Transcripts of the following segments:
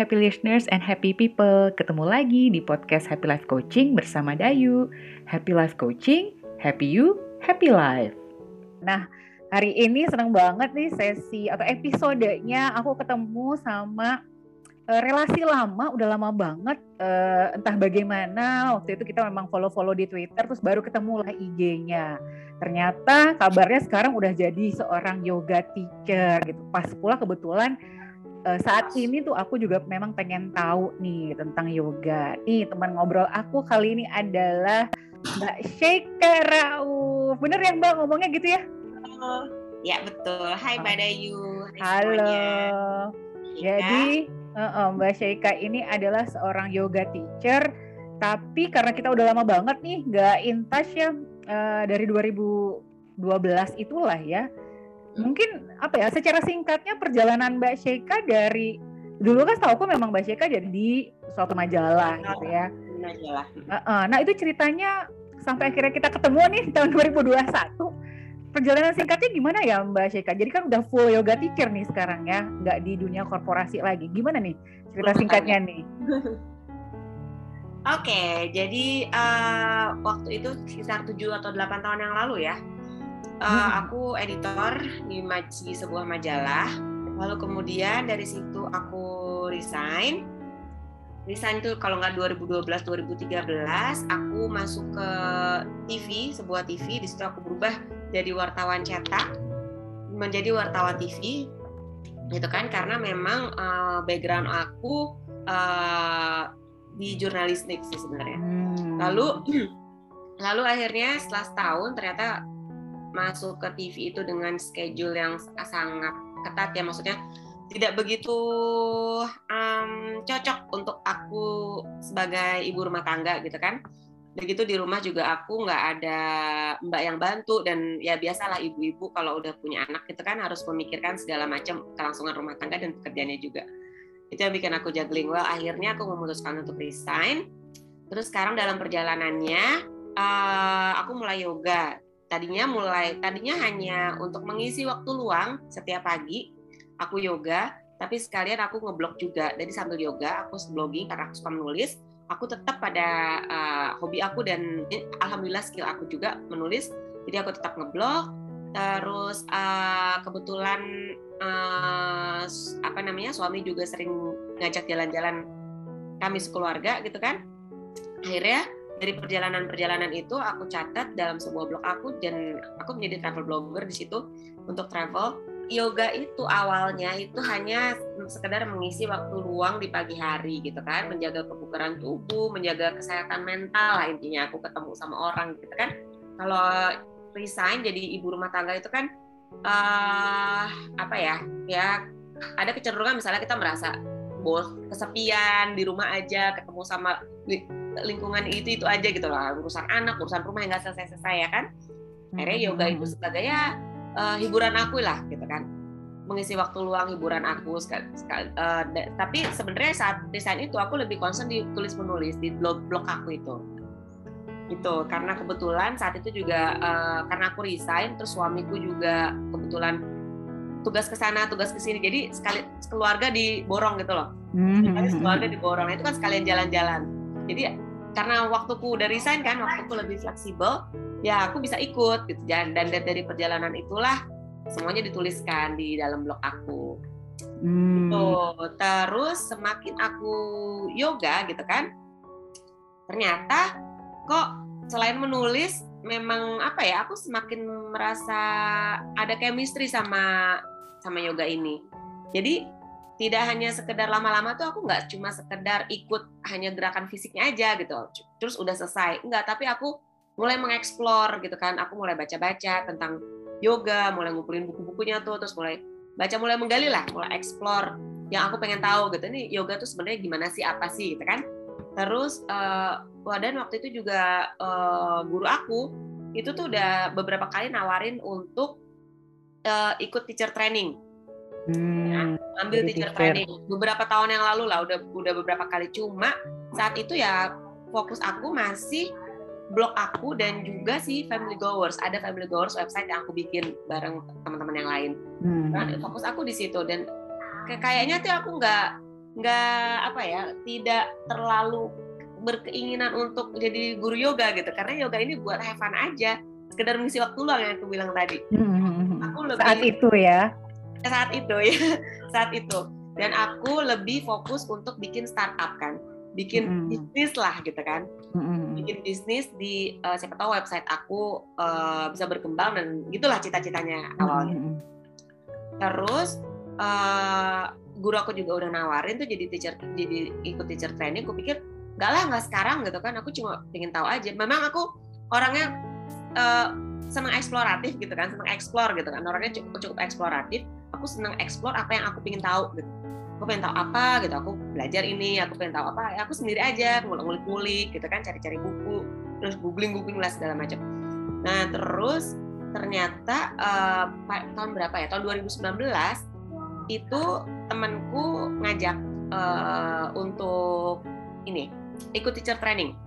happy listeners and happy people. Ketemu lagi di podcast Happy Life Coaching bersama Dayu. Happy Life Coaching, happy you, happy life. Nah, hari ini senang banget nih sesi atau episodenya aku ketemu sama uh, relasi lama, udah lama banget. Uh, entah bagaimana waktu itu kita memang follow-follow di Twitter, terus baru ketemu lah IG-nya. Ternyata kabarnya sekarang udah jadi seorang yoga teacher gitu. Pas pula kebetulan uh, saat ini tuh aku juga memang pengen tahu nih tentang yoga. Nih teman ngobrol aku kali ini adalah Mbak Sheikha Rauf. Bener ya Mbak ngomongnya gitu ya? Halo. Ya betul. Hai Mbak Dayu. Hai Halo. Jadi uh, uh, Mbak Sheikha ini adalah seorang yoga teacher. Tapi karena kita udah lama banget nih nggak in touch ya uh, dari 2012 itulah ya mungkin apa ya secara singkatnya perjalanan Mbak Sheikha dari dulu kan tahu aku memang Mbak Sheikha jadi di suatu majalah gitu ya. Majalah. Nah itu ceritanya sampai akhirnya kita ketemu nih tahun 2021. Perjalanan singkatnya gimana ya Mbak Sheikha? Jadi kan udah full yoga teacher nih sekarang ya, nggak di dunia korporasi lagi. Gimana nih cerita singkatnya nih? Oke, okay, jadi uh, waktu itu sekitar 7 atau 8 tahun yang lalu ya, uh, aku editor di, di sebuah majalah. Lalu kemudian dari situ aku resign. Resign itu kalau nggak 2012 2013 aku masuk ke TV sebuah TV di situ aku berubah jadi wartawan cetak menjadi wartawan TV gitu kan? Karena memang uh, background aku uh, di jurnalistik sih sebenarnya. Hmm. lalu lalu akhirnya setelah setahun ternyata masuk ke TV itu dengan schedule yang sangat ketat ya. Maksudnya tidak begitu um, cocok untuk aku sebagai ibu rumah tangga gitu kan. Begitu di rumah juga aku nggak ada mbak yang bantu dan ya biasalah ibu-ibu kalau udah punya anak itu kan harus memikirkan segala macam kelangsungan rumah tangga dan pekerjaannya juga. Itu yang bikin aku juggling. Well akhirnya aku memutuskan untuk resign. Terus sekarang dalam perjalanannya uh, aku mulai yoga tadinya mulai tadinya hanya untuk mengisi waktu luang setiap pagi aku yoga tapi sekalian aku ngeblog juga. Jadi sambil yoga aku blogging karena aku suka menulis aku tetap pada uh, hobi aku dan alhamdulillah skill aku juga menulis. Jadi aku tetap ngeblog terus uh, kebetulan uh, apa namanya suami juga sering ngajak jalan-jalan kami sekeluarga gitu kan. Akhirnya dari perjalanan-perjalanan itu aku catat dalam sebuah blog aku dan aku menjadi travel blogger di situ untuk travel. Yoga itu awalnya itu hanya sekedar mengisi waktu luang di pagi hari gitu kan, menjaga kebugaran tubuh, menjaga kesehatan mental lah intinya aku ketemu sama orang gitu kan. Kalau resign jadi ibu rumah tangga itu kan uh, apa ya? Ya ada kecenderungan misalnya kita merasa bos kesepian di rumah aja ketemu sama lingkungan itu itu aja gitu lah urusan anak urusan rumah yang nggak selesai selesai ya kan? Akhirnya hmm. yoga itu sebagai ya uh, hiburan aku lah gitu kan. Mengisi waktu luang hiburan aku sekali, sekali uh, tapi sebenarnya saat desain itu aku lebih concern di tulis menulis di blog blog aku itu. Itu karena kebetulan saat itu juga uh, karena aku resign terus suamiku juga kebetulan tugas ke sana tugas ke sini. Jadi sekali keluarga diborong gitu loh. Mm-hmm. keluarga diborong. Itu kan sekalian jalan-jalan jadi karena waktuku udah resign kan waktuku lebih fleksibel ya aku bisa ikut gitu. Dan dan dari perjalanan itulah semuanya dituliskan di dalam blog aku. Hmm. gitu. Terus semakin aku yoga gitu kan ternyata kok selain menulis memang apa ya aku semakin merasa ada chemistry sama sama yoga ini. Jadi tidak hanya sekedar lama-lama tuh aku nggak cuma sekedar ikut hanya gerakan fisiknya aja gitu. Terus udah selesai. Enggak tapi aku mulai mengeksplor gitu kan. Aku mulai baca-baca tentang yoga mulai ngumpulin buku-bukunya tuh terus mulai baca mulai menggali lah mulai eksplor yang aku pengen tahu gitu. Ini yoga tuh sebenarnya gimana sih apa sih gitu kan. Terus uh, wah dan waktu itu juga uh, guru aku itu tuh udah beberapa kali nawarin untuk uh, ikut teacher training Hmm, ambil teacher training. Beberapa tahun yang lalu lah udah udah beberapa kali. Cuma saat itu ya fokus aku masih blog aku dan juga si Family Goers. Ada Family Goers website yang aku bikin bareng teman-teman yang lain. Hmm. nah, fokus aku di situ dan kayaknya tuh aku nggak nggak apa ya tidak terlalu berkeinginan untuk jadi guru yoga gitu. Karena yoga ini buat have fun aja. Sekedar mengisi waktu luang yang aku bilang tadi. Hmm. aku lebih saat itu ya saat itu ya. Saat itu. Dan aku lebih fokus untuk bikin startup kan. Bikin hmm. bisnis lah gitu kan. Hmm. bikin bisnis di uh, siapa tahu website aku uh, bisa berkembang dan gitulah cita-citanya awalnya. Hmm. terus uh, guru aku juga udah nawarin tuh jadi teacher jadi ikut teacher training aku pikir nggak lah nggak sekarang gitu kan. Aku cuma pengen tahu aja. Memang aku orangnya uh, senang eksploratif gitu kan. Senang explore gitu kan. Orangnya cukup cukup eksploratif aku senang explore apa yang aku pengen tahu gitu aku pengen tahu apa gitu aku belajar ini aku pengen tahu apa ya aku sendiri aja ngulik-ngulik gitu kan cari-cari buku terus googling googling lah segala macam nah terus ternyata uh, tahun berapa ya tahun 2019 itu temanku ngajak uh, untuk ini ikut teacher training.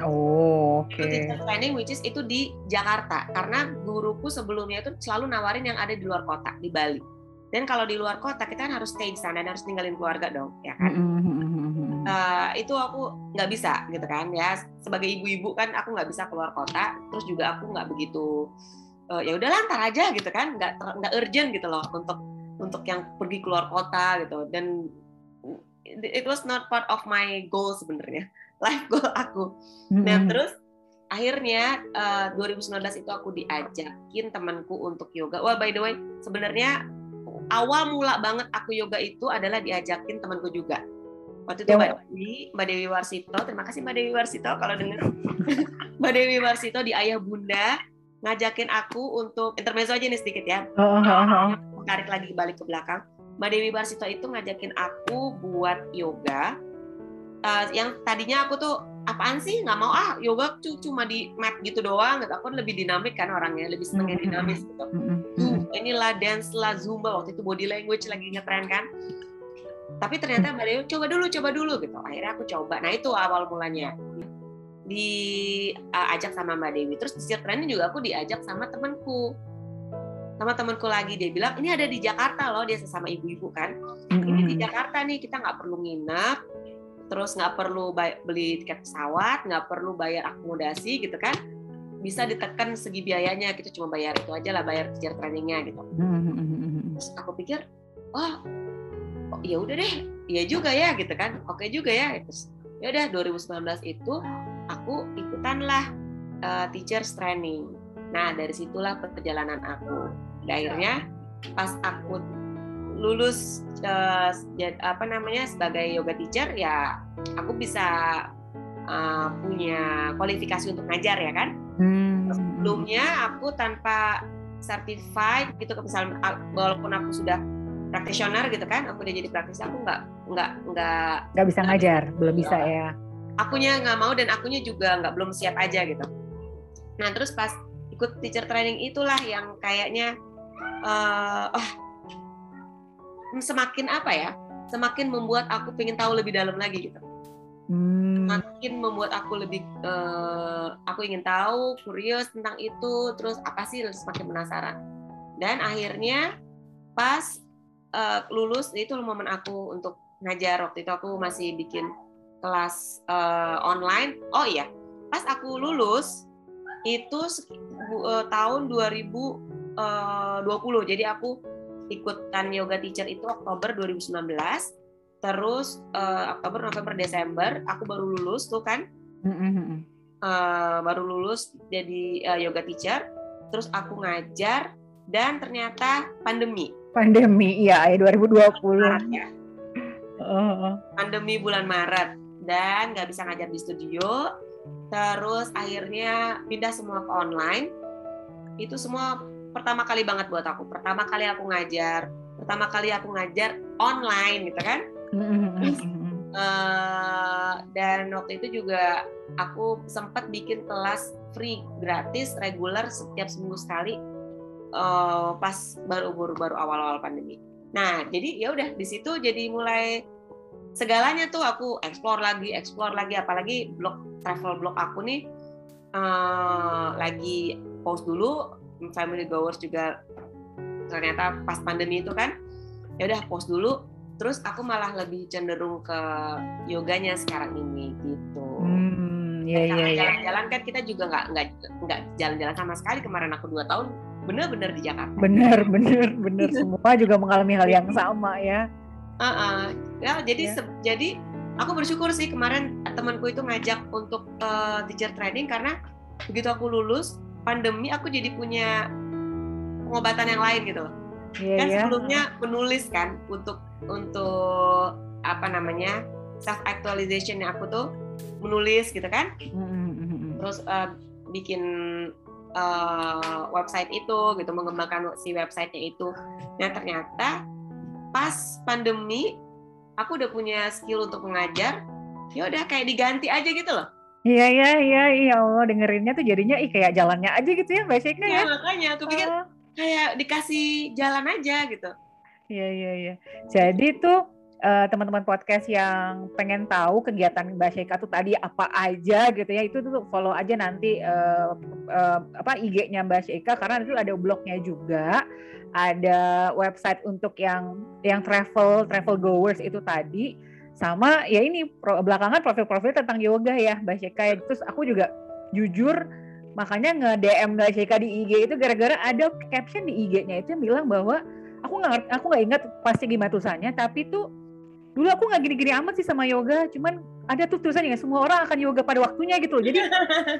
Oh, oke. Okay. Teacher training which is itu di Jakarta karena guruku sebelumnya itu selalu nawarin yang ada di luar kota di Bali. Dan kalau di luar kota kita kan harus stay di sana dan harus tinggalin keluarga dong, ya kan? Mm-hmm. Uh, itu aku nggak bisa gitu kan ya. Sebagai ibu-ibu kan aku nggak bisa keluar kota. Terus juga aku nggak begitu uh, ya udah lantar aja gitu kan, nggak nggak urgent gitu loh untuk untuk yang pergi keluar kota gitu. Dan it was not part of my goal sebenarnya life goal aku mm-hmm. nah terus akhirnya uh, eh, 2019 itu aku diajakin temanku untuk yoga wah by the way sebenarnya awal mula banget aku yoga itu adalah diajakin temanku juga waktu itu Mbak Dewi, Mbak Dewi Warsito, terima kasih Mbak Dewi Warsito kalau denger. Mbak Dewi Warsito di Ayah Bunda ngajakin aku untuk intermezzo aja nih sedikit ya. Oh, oh, oh. Tarik lagi balik ke belakang. Mbak Dewi Barsito itu ngajakin aku buat yoga uh, yang tadinya aku tuh apaan sih nggak mau ah yoga cuma di mat gitu doang gitu aku lebih dinamik kan orangnya lebih seneng dinamis gitu inilah dance lah zumba. Waktu itu body language lagi ngetren kan. Tapi ternyata Mbak Dewi coba dulu coba dulu gitu. Akhirnya aku coba. Nah itu awal mulanya. Diajak uh, sama Mbak Dewi. Terus di training juga aku diajak sama temanku. Sama temanku lagi. Dia bilang ini ada di Jakarta loh. Dia sesama ibu-ibu kan. Ini di Jakarta nih kita nggak perlu nginep. Terus nggak perlu beli tiket pesawat nggak perlu bayar akomodasi gitu kan bisa ditekan segi biayanya kita cuma bayar itu aja lah bayar teacher trainingnya gitu. Terus aku pikir oh, oh ya udah deh iya juga ya gitu kan. Oke juga ya terus ya udah 2019 itu aku ikutan lah uh, teachers training. Nah dari situlah perjalanan aku. Akhirnya pas aku lulus uh, apa namanya sebagai yoga teacher ya aku bisa uh, punya kualifikasi untuk ngajar ya kan hmm. sebelumnya aku tanpa certified gitu misalnya walaupun aku sudah praktisioner gitu kan aku udah jadi praktisi aku nggak nggak nggak nggak bisa ngajar belum bisa ya akunya nggak mau dan akunya juga nggak belum siap aja gitu nah terus pas ikut teacher training itulah yang kayaknya uh, oh, semakin apa ya semakin membuat aku pengen tahu lebih dalam lagi gitu hmm. Semakin membuat aku lebih uh, aku ingin tahu curious tentang itu terus apa sih semakin penasaran dan akhirnya pas uh, lulus itu momen aku untuk ngajar waktu itu aku masih bikin kelas uh, online oh iya pas aku lulus itu uh, tahun 2000 20. Eh, Jadi aku ikutan yoga teacher itu Oktober 2019. Terus uh, Oktober, November, Desember aku baru lulus tuh kan. Uh, baru lulus jadi uh, yoga teacher. Terus aku ngajar dan ternyata pandemi. Pandemi, iya, 2020. Maret, ya. Pandemi bulan Maret dan nggak bisa ngajar di studio. Terus akhirnya pindah semua ke online. Itu semua pertama kali banget buat aku. Pertama kali aku ngajar, pertama kali aku ngajar online gitu kan. Uh, dan waktu itu juga aku sempat bikin kelas free gratis reguler setiap seminggu sekali uh, pas baru baru baru awal-awal pandemi. Nah jadi ya udah di situ jadi mulai segalanya tuh aku explore lagi, explore lagi, apalagi blog travel blog aku nih uh, lagi post dulu family goers juga ternyata pas pandemi itu kan ya udah post dulu terus aku malah lebih cenderung ke yoganya sekarang ini gitu Hmm, iya iya iya. jalan-jalan kan kita juga nggak nggak nggak jalan-jalan sama sekali kemarin aku dua tahun bener-bener di Jakarta Bener bener bener semua juga mengalami hal yang sama ya. Uh-uh. ya jadi Ya. se- jadi aku bersyukur sih kemarin temanku itu ngajak untuk uh, teacher training karena begitu aku lulus pandemi aku jadi punya pengobatan yang lain gitu loh Iya kan ya. sebelumnya menulis kan untuk untuk apa namanya self actualization aku tuh menulis gitu kan. Mm, mm, mm, mm. terus uh, bikin uh, website itu gitu mengembangkan si websitenya itu. Nah ternyata pas pandemi aku udah punya skill untuk mengajar ya udah kayak diganti aja gitu loh. Iya iya iya iya Allah dengerinnya tuh jadinya ih kayak jalannya aja gitu ya Mbak Sheikha ya ya. makanya aku pikir Oh, kayak dikasih jalan aja gitu Iya iya iya. Jadi tuh eh, teman-teman podcast yang pengen tahu kegiatan Mbak Sheikha tuh tadi apa aja gitu ya itu tuh follow aja nanti eh, eh, apa IG-nya Mbak Sheikha karena itu ada blognya juga. Ada website untuk yang yang travel travel goers itu tadi. Sama ya ini pro- belakangan profil-profil tentang yoga ya Mbak Sheikha terus aku juga jujur makanya nge-DM Mbak Sheikha di IG itu gara-gara ada caption di IG-nya itu yang bilang bahwa aku nggak ngerti- aku nggak ingat pasti gimana tulisannya tapi tuh dulu aku nggak gini-gini amat sih sama yoga cuman ada tuh tulisannya semua orang akan yoga pada waktunya gitu loh jadi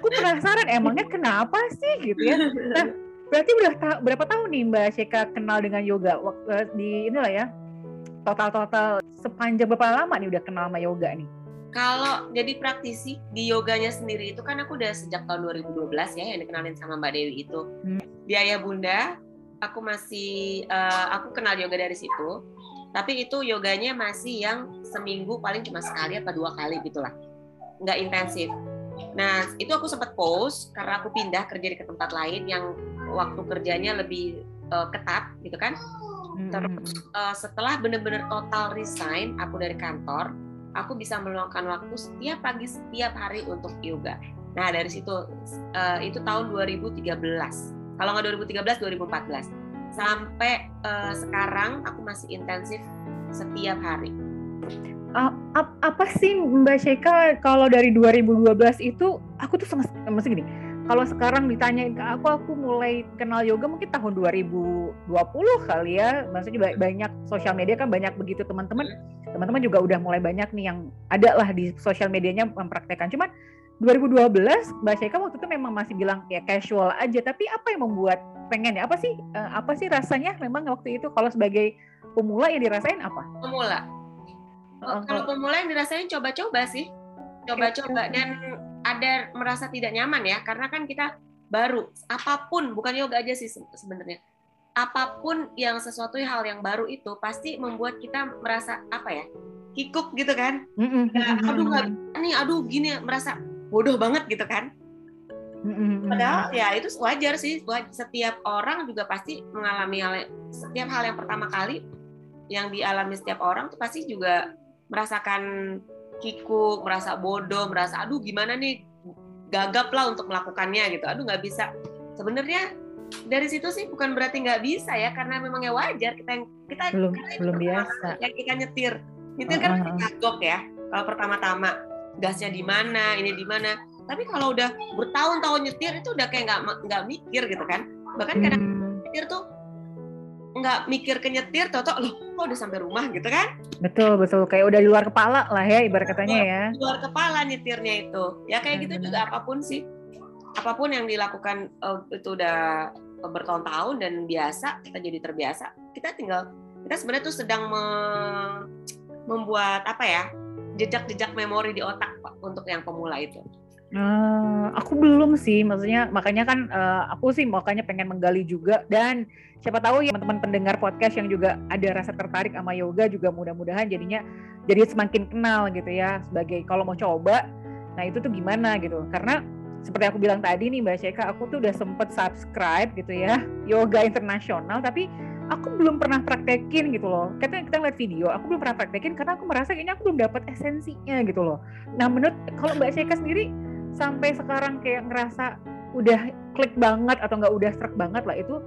aku penasaran emangnya kenapa sih gitu ya nah berarti udah ta- berapa tahun nih mbak Sheka kenal dengan yoga waktu di inilah ya total-total sepanjang berapa lama nih udah kenal sama yoga nih Kalau jadi praktisi di yoganya sendiri itu kan aku udah sejak tahun 2012 ya yang dikenalin sama Mbak Dewi itu. Hmm. Di Ayah Bunda aku masih eh, aku kenal yoga dari situ. Tapi itu yoganya masih yang seminggu paling cuma sekali apa dua kali gitulah. Nggak intensif. Nah, itu aku sempat post karena aku pindah kerja di ke tempat lain yang waktu kerjanya lebih eh, ketat gitu kan. Terus eh, setelah bener-bener total resign aku dari kantor, aku bisa meluangkan waktu setiap pagi setiap hari untuk yoga. Nah dari situ eh, itu tahun 2013. Kalau nggak 2013 2014 sampai eh, sekarang aku masih intensif setiap hari. Ap- apa sih Mbak Sheka kalau dari 2012 itu aku tuh sama masih gini kalau sekarang ditanyain ke aku aku mulai kenal yoga mungkin tahun 2020 kali ya. Maksudnya ba- banyak sosial media kan banyak begitu teman-teman. Teman-teman juga udah mulai banyak nih yang ada lah di sosial medianya mempraktekkan. Cuman 2012 Mbak Sheka waktu itu memang masih bilang ya casual aja. Tapi apa yang membuat pengen ya? Apa sih eh, apa sih rasanya memang waktu itu kalau sebagai pemula yang dirasain apa? Pemula. Kalau pemula yang dirasain coba-coba sih, coba-coba dan ada merasa tidak nyaman ya. Karena kan kita baru apa pun bukan yoga aja sih se- sebenarnya. Apa pun yang sesuatu hal yang baru itu pasti membuat kita merasa apa ya? Kikuk gitu kan? Aduh nggak nih aduh gini. Merasa bodoh banget gitu kan. Padahal ya itu wajar sih. Setiap orang juga pasti mengalami hal setiap hal yang pertama kali yang dialami setiap orang tuh pasti juga merasakan kikuk merasa bodoh merasa aduh gimana nih? Gagap lah untuk melakukannya gitu. Aduh nggak bisa. Sebenarnya dari situ sih bukan berarti nggak bisa ya karena memang ya wajar kita yang kita belum belum biasa. yang kita nyetir. Nyetir kan Uh-uh. pasti kagok ya kalau pertama-tama gasnya di mana ini di mana. Tapi kalau udah bertahun-tahun nyetir itu udah kayak nggak nggak mikir gitu kan. Bahkan kadang Hmm, nyetir tuh nggak mikir ke nyetir toto loh kok udah sampai rumah? gitu kan. Betul betul. Kayak udah di luar kepala lah ya ibarat katanya ya. Di luar kepala nyetirnya itu. Ya kayak gitu juga apa pun sih. Apa pun yang dilakukan eh, itu udah bertahun-tahun dan biasa kita jadi terbiasa. Kita tinggal kita sebenarnya tuh sedang me- membuat apa ya jejak-jejak memori di otak Pak, untuk yang pemula itu? Eh, aku belum sih. Maksudnya makanya kan eh, aku sih makanya pengen menggali juga. Dan siapa tahu ya teman-teman pendengar podcast yang juga ada rasa tertarik sama yoga juga mudah-mudahan jadinya jadi semakin kenal gitu ya sebagai kalau mau coba nah itu tuh gimana gitu. Karena seperti aku bilang tadi nih Mbak Sheka aku tuh udah sempet subscribe gitu ya yoga internasional. Tapi aku belum pernah praktekin gitu loh kita kita ngeliat video aku belum pernah praktekin karena aku merasa kayaknya aku belum dapat esensinya gitu loh nah menurut kalau Mbak Sheka sendiri sampai sekarang kayak ngerasa udah klik banget atau nggak udah struck banget lah itu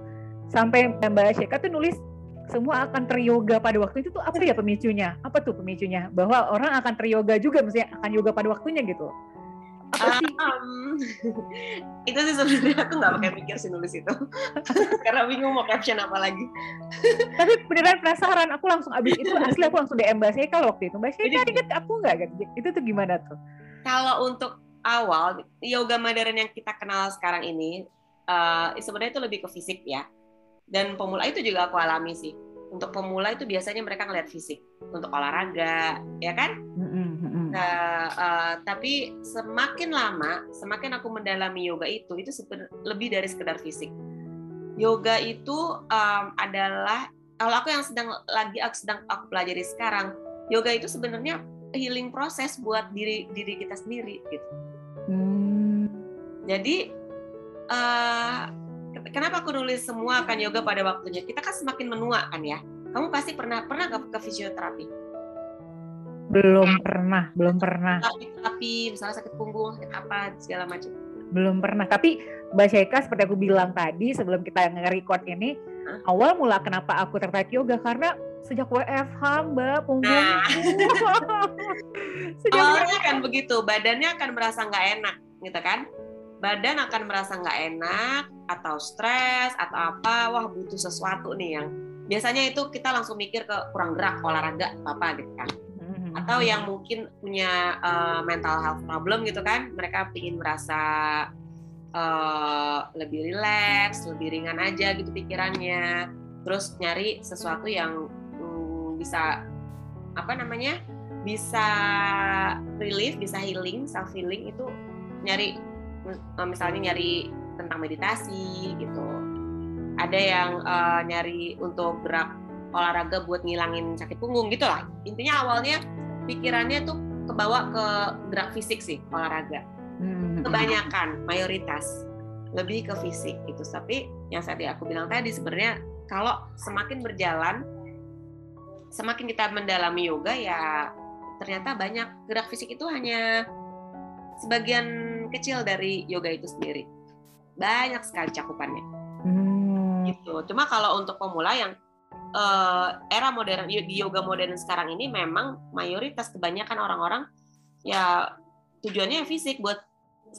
sampai Mbak Sheka tuh nulis semua akan teryoga pada waktu itu tuh apa ya pemicunya? Apa tuh pemicunya? Bahwa orang akan teryoga juga, maksudnya akan yoga pada waktunya gitu. Um, itu sih sebenarnya aku nggak pakai mikir sih nulis itu, karena bingung mau caption apa lagi. Tapi beneran penasaran, aku langsung abis itu asli aku langsung DM Mbak Seka waktu itu. Mbak Seka inget aku nggak gitu? Itu tuh gimana tuh? Kalau untuk awal yoga modern yang kita kenal sekarang ini uh, sebenarnya itu lebih ke fisik ya dan pemula itu juga aku alami sih untuk pemula itu biasanya mereka ngeliat fisik untuk olahraga ya kan nah, uh, tapi semakin lama semakin aku mendalami yoga itu itu lebih dari sekedar fisik yoga itu um, adalah kalau aku yang sedang lagi aku sedang aku pelajari sekarang yoga itu sebenarnya healing proses buat diri diri kita sendiri gitu hmm. jadi uh, kenapa aku nulis semua akan yoga pada waktunya? Kita kan semakin menua kan ya. Kamu pasti pernah pernah ke, ke fisioterapi? Belum pernah, belum pernah. Tapi misalnya sakit punggung, sakit apa segala macam. Belum pernah. Tapi Mbak Syaika seperti aku bilang tadi sebelum kita nge-record ini, Hah? awal mula kenapa aku tertarik yoga karena sejak WFH Mbak punggung. Nah. sejak Awalnya kan begitu, badannya akan merasa nggak enak, gitu kan? badan akan merasa nggak enak atau stres atau apa wah butuh sesuatu nih yang biasanya itu kita langsung mikir ke kurang gerak olahraga apa gitu kan. Atau yang mungkin punya uh, mental health problem gitu kan mereka ingin merasa uh, lebih rileks lebih ringan aja gitu pikirannya. Terus nyari sesuatu yang um, bisa apa namanya bisa relief bisa healing self healing itu nyari Eh, misalnya nyari tentang meditasi gitu. Ada yang uh, nyari untuk gerak olahraga buat ngilangin sakit punggung gitu lah intinya awalnya pikirannya tuh kebawa ke gerak fisik sih olahraga hmm. kebanyakan mayoritas lebih ke fisik itu tapi yang tadi aku bilang tadi sebenarnya kalau semakin berjalan semakin kita mendalami yoga ya ternyata banyak gerak fisik itu hanya sebagian kecil dari yoga itu sendiri. Banyak sekali cakupannya. Hmm. Gitu. Cuma kalau untuk pemula yang uh, era modern di yoga modern sekarang ini memang mayoritas kebanyakan orang-orang ya tujuannya fisik buat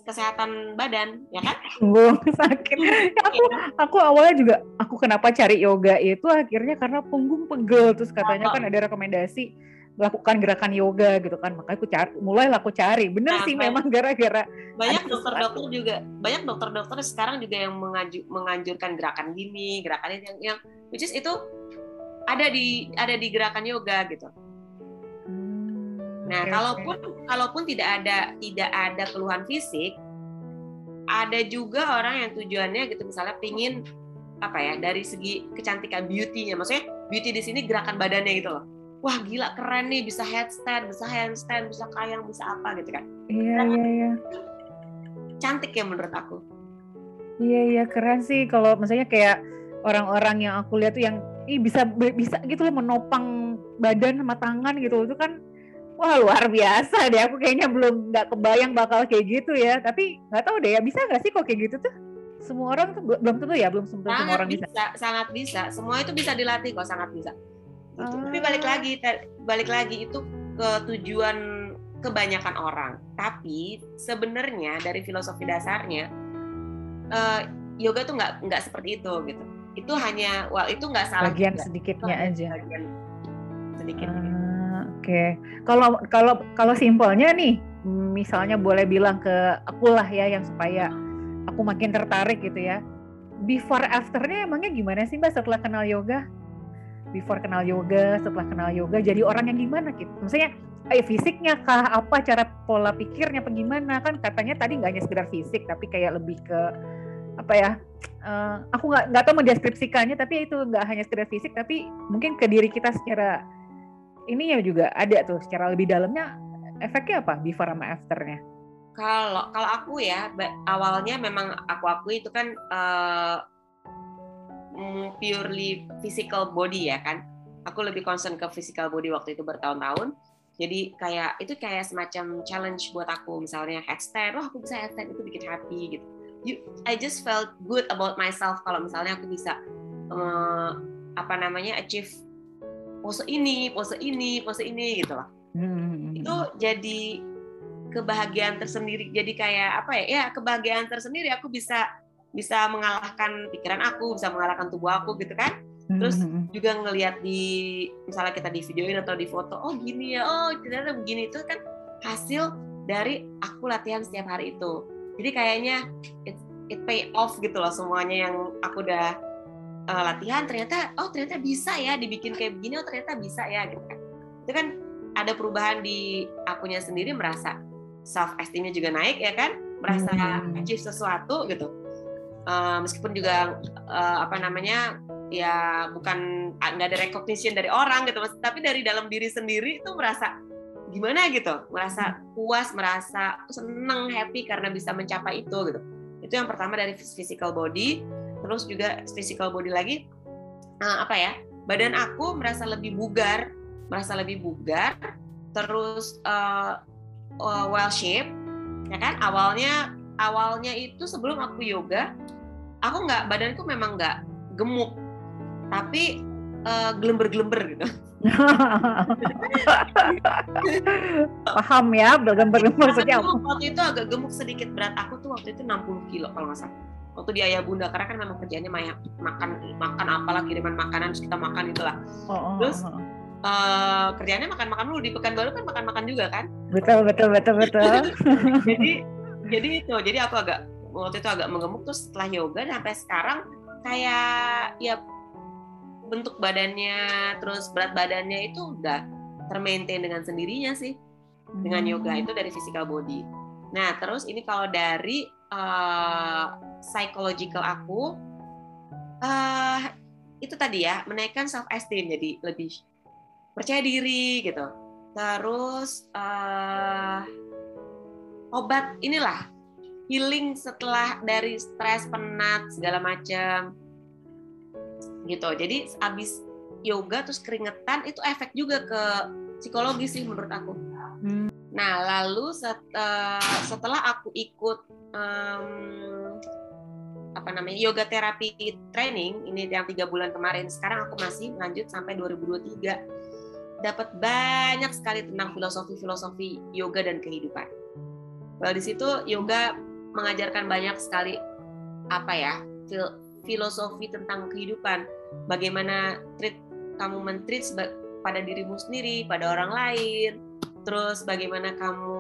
kesehatan badan ya kan? Bung sakit. Aku aku awalnya juga aku kenapa cari yoga? Itu akhirnya karena punggung pegel terus katanya kan ada rekomendasi melakukan gerakan yoga gitu kan. Makanya aku cari mulailah aku cari. Bener nah, sih memang gara-gara banyak dokter-dokter juga banyak dokter-dokter sekarang juga yang mengaju, menganjurkan gerakan gini gerakan yang, yang which is itu ada di ada di gerakan yoga gitu hmm, nah okay, kalaupun okay. kalaupun tidak ada tidak ada keluhan fisik ada juga orang yang tujuannya gitu misalnya pingin apa ya dari segi kecantikan beauty-nya maksudnya beauty di sini gerakan badannya gitu loh wah gila keren nih bisa headstand, bisa handstand, bisa kayang, bisa apa gitu kan. Iya, iya, iya. Cantik ya menurut aku. Iya, iya keren sih kalau misalnya kayak orang-orang yang aku lihat tuh yang ih bisa bisa gitu loh menopang badan sama tangan gitu itu kan wah luar biasa deh aku kayaknya belum nggak kebayang bakal kayak gitu ya tapi nggak tahu deh ya bisa nggak sih kok kayak gitu tuh semua orang tuh belum tentu ya belum semua orang bisa, bisa sangat bisa semua itu bisa dilatih kok sangat bisa gitu. Tapi balik ah. lagi balik lagi itu ke tujuan kebanyakan orang. Tapi sebenarnya dari filosofi dasarnya uh, yoga tuh nggak nggak seperti itu gitu. Itu hanya well itu nggak salah. Bagian juga. sedikitnya itu aja. Bagian sedikit. Uh, Oke. Okay. Kalau kalau kalau simpelnya nih, misalnya boleh bilang ke aku lah ya yang supaya aku makin tertarik gitu ya. Before afternya emangnya gimana sih mbak setelah kenal yoga? before kenal yoga, setelah kenal yoga jadi orang yang gimana gitu. Maksudnya eh, fisiknya kah, apa cara pola pikirnya apa gimana kan katanya tadi nggak hanya sekedar fisik tapi kayak lebih ke apa ya uh, aku nggak nggak tahu mendeskripsikannya tapi itu nggak hanya sekedar fisik tapi mungkin ke diri kita secara ini ya juga ada tuh secara lebih dalamnya efeknya apa before sama afternya kalau kalau aku ya awalnya memang aku aku itu kan uh, purely physical body ya kan. Aku lebih concern ke physical body waktu itu bertahun-tahun. Jadi kayak itu kayak semacam challenge buat aku misalnya headstand, wah aku bisa headstand itu bikin happy gitu. You, I just felt good about myself kalau misalnya aku bisa uh, apa namanya achieve pose ini, pose ini, pose ini gitu loh. Hmm. Itu jadi kebahagiaan tersendiri. Jadi kayak apa ya? Ya kebahagiaan tersendiri. Aku bisa bisa mengalahkan pikiran aku, bisa mengalahkan tubuh aku gitu kan. Terus hmm. juga ngelihat di misalnya kita di videoin atau di foto, oh gini ya, oh ternyata begini itu kan hasil dari aku latihan setiap hari itu. Jadi kayaknya it, it pay off gitu loh semuanya yang aku udah uh, latihan ternyata oh ternyata bisa ya dibikin kayak begini oh ternyata bisa ya gitu kan. Itu kan ada perubahan di akunya sendiri merasa self esteemnya juga naik ya kan, merasa hmm. achieve sesuatu gitu. Uh, meskipun juga uh, apa namanya ya bukan nggak ada recognition dari orang gitu tapi dari dalam diri sendiri itu merasa gimana gitu merasa puas merasa seneng happy karena bisa mencapai itu gitu. Itu yang pertama dari physical body. Terus juga physical body lagi uh, apa ya badan aku merasa lebih bugar merasa lebih bugar. Terus uh, uh, well shape ya kan? Awalnya awalnya itu sebelum aku yoga aku nggak badanku memang nggak gemuk. Tapi uh, gelember-gelember gitu. Paham ya, gelember-gelember maksudnya apa? Waktu itu agak gemuk sedikit berat aku tuh waktu itu 60 kilo kalau nggak salah. Waktu di ayah bunda karena kan memang kerjanya banyak makan makan apalah kiriman makanan terus kita makan itulah. Oh, oh, terus oh. Uh, kerjanya makan-makan dulu di Pekanbaru kan makan-makan juga kan? Betul betul betul betul. jadi jadi itu jadi aku agak waktu itu agak menggemuk terus setelah yoga sampai sekarang kayak ya bentuk badannya terus berat badannya itu udah termaintain dengan sendirinya sih dengan yoga hmm. itu dari physical body. Nah terus ini kalau dari uh, psychological aku uh, itu tadi ya menaikkan self esteem jadi lebih percaya diri gitu. Terus uh, obat inilah healing setelah dari stres penat segala macam gitu jadi abis yoga terus keringetan itu efek juga ke psikologi sih menurut aku hmm. nah lalu set, uh, setelah aku ikut um, apa namanya yoga terapi training ini yang tiga bulan kemarin sekarang aku masih lanjut sampai 2023 dapat banyak sekali tentang filosofi-filosofi yoga dan kehidupan. Well, di situ yoga mengajarkan banyak sekali apa ya filosofi tentang kehidupan. Bagaimana treat kamu mentreat pada dirimu sendiri pada orang lain. Terus bagaimana kamu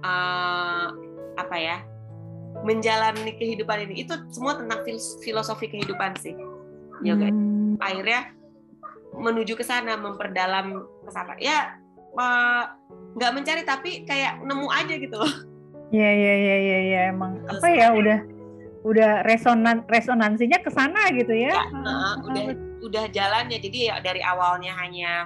uh, apa ya menjalani kehidupan ini. Itu semua tentang filosofi kehidupan sih. Yoga hmm. akhirnya menuju ke sana memperdalam ke sana. Ya nggak uh, mencari tapi kayak nemu aja gitu loh. Iya iya iya iya ya. emang Terus apa ya udah udah resonan resonansinya ke sana gitu ya. ya uh, udah udah jalannya. Jadi ya dari awalnya hanya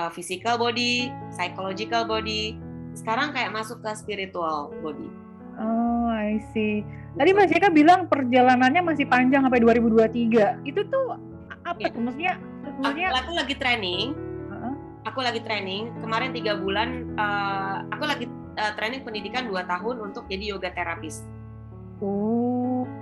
uh, physical body, psychological body, sekarang kayak masuk ke spiritual body. Oh, I see. Tadi Mas Jeka bilang perjalanannya masih panjang sampai 2023. Itu tuh apa ya. tuh maksudnya? Maksudnya aku, aku lagi training. Uh-huh. Aku lagi training. Kemarin tiga bulan uh, aku lagi uh, training pendidikan dua tahun untuk jadi yoga terapis. Oh.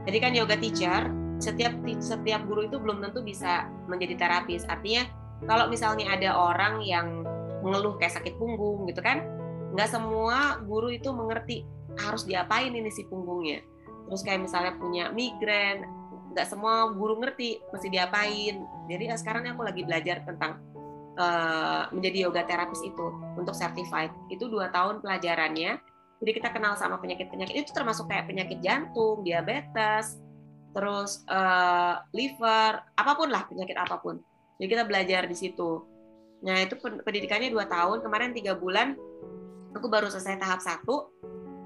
Jadi kan yoga teacher, setiap setiap guru itu belum tentu bisa menjadi terapis. Artinya kalau misalnya ada orang yang mengeluh kayak sakit punggung gitu kan, nggak semua guru itu mengerti harus diapain ini si punggungnya. Terus kayak misalnya punya migrain, nggak semua guru ngerti mesti diapain. Jadi ya sekarang aku lagi belajar tentang uh, menjadi yoga terapis itu untuk certified. Itu dua tahun pelajarannya jadi kita kenal sama penyakit-penyakit itu termasuk kayak penyakit jantung, diabetes, terus uh, liver, apa pun lah penyakit apa pun. Jadi kita belajar di situ. Nah itu pendidikannya dua tahun, kemarin tiga bulan, aku baru selesai tahap satu.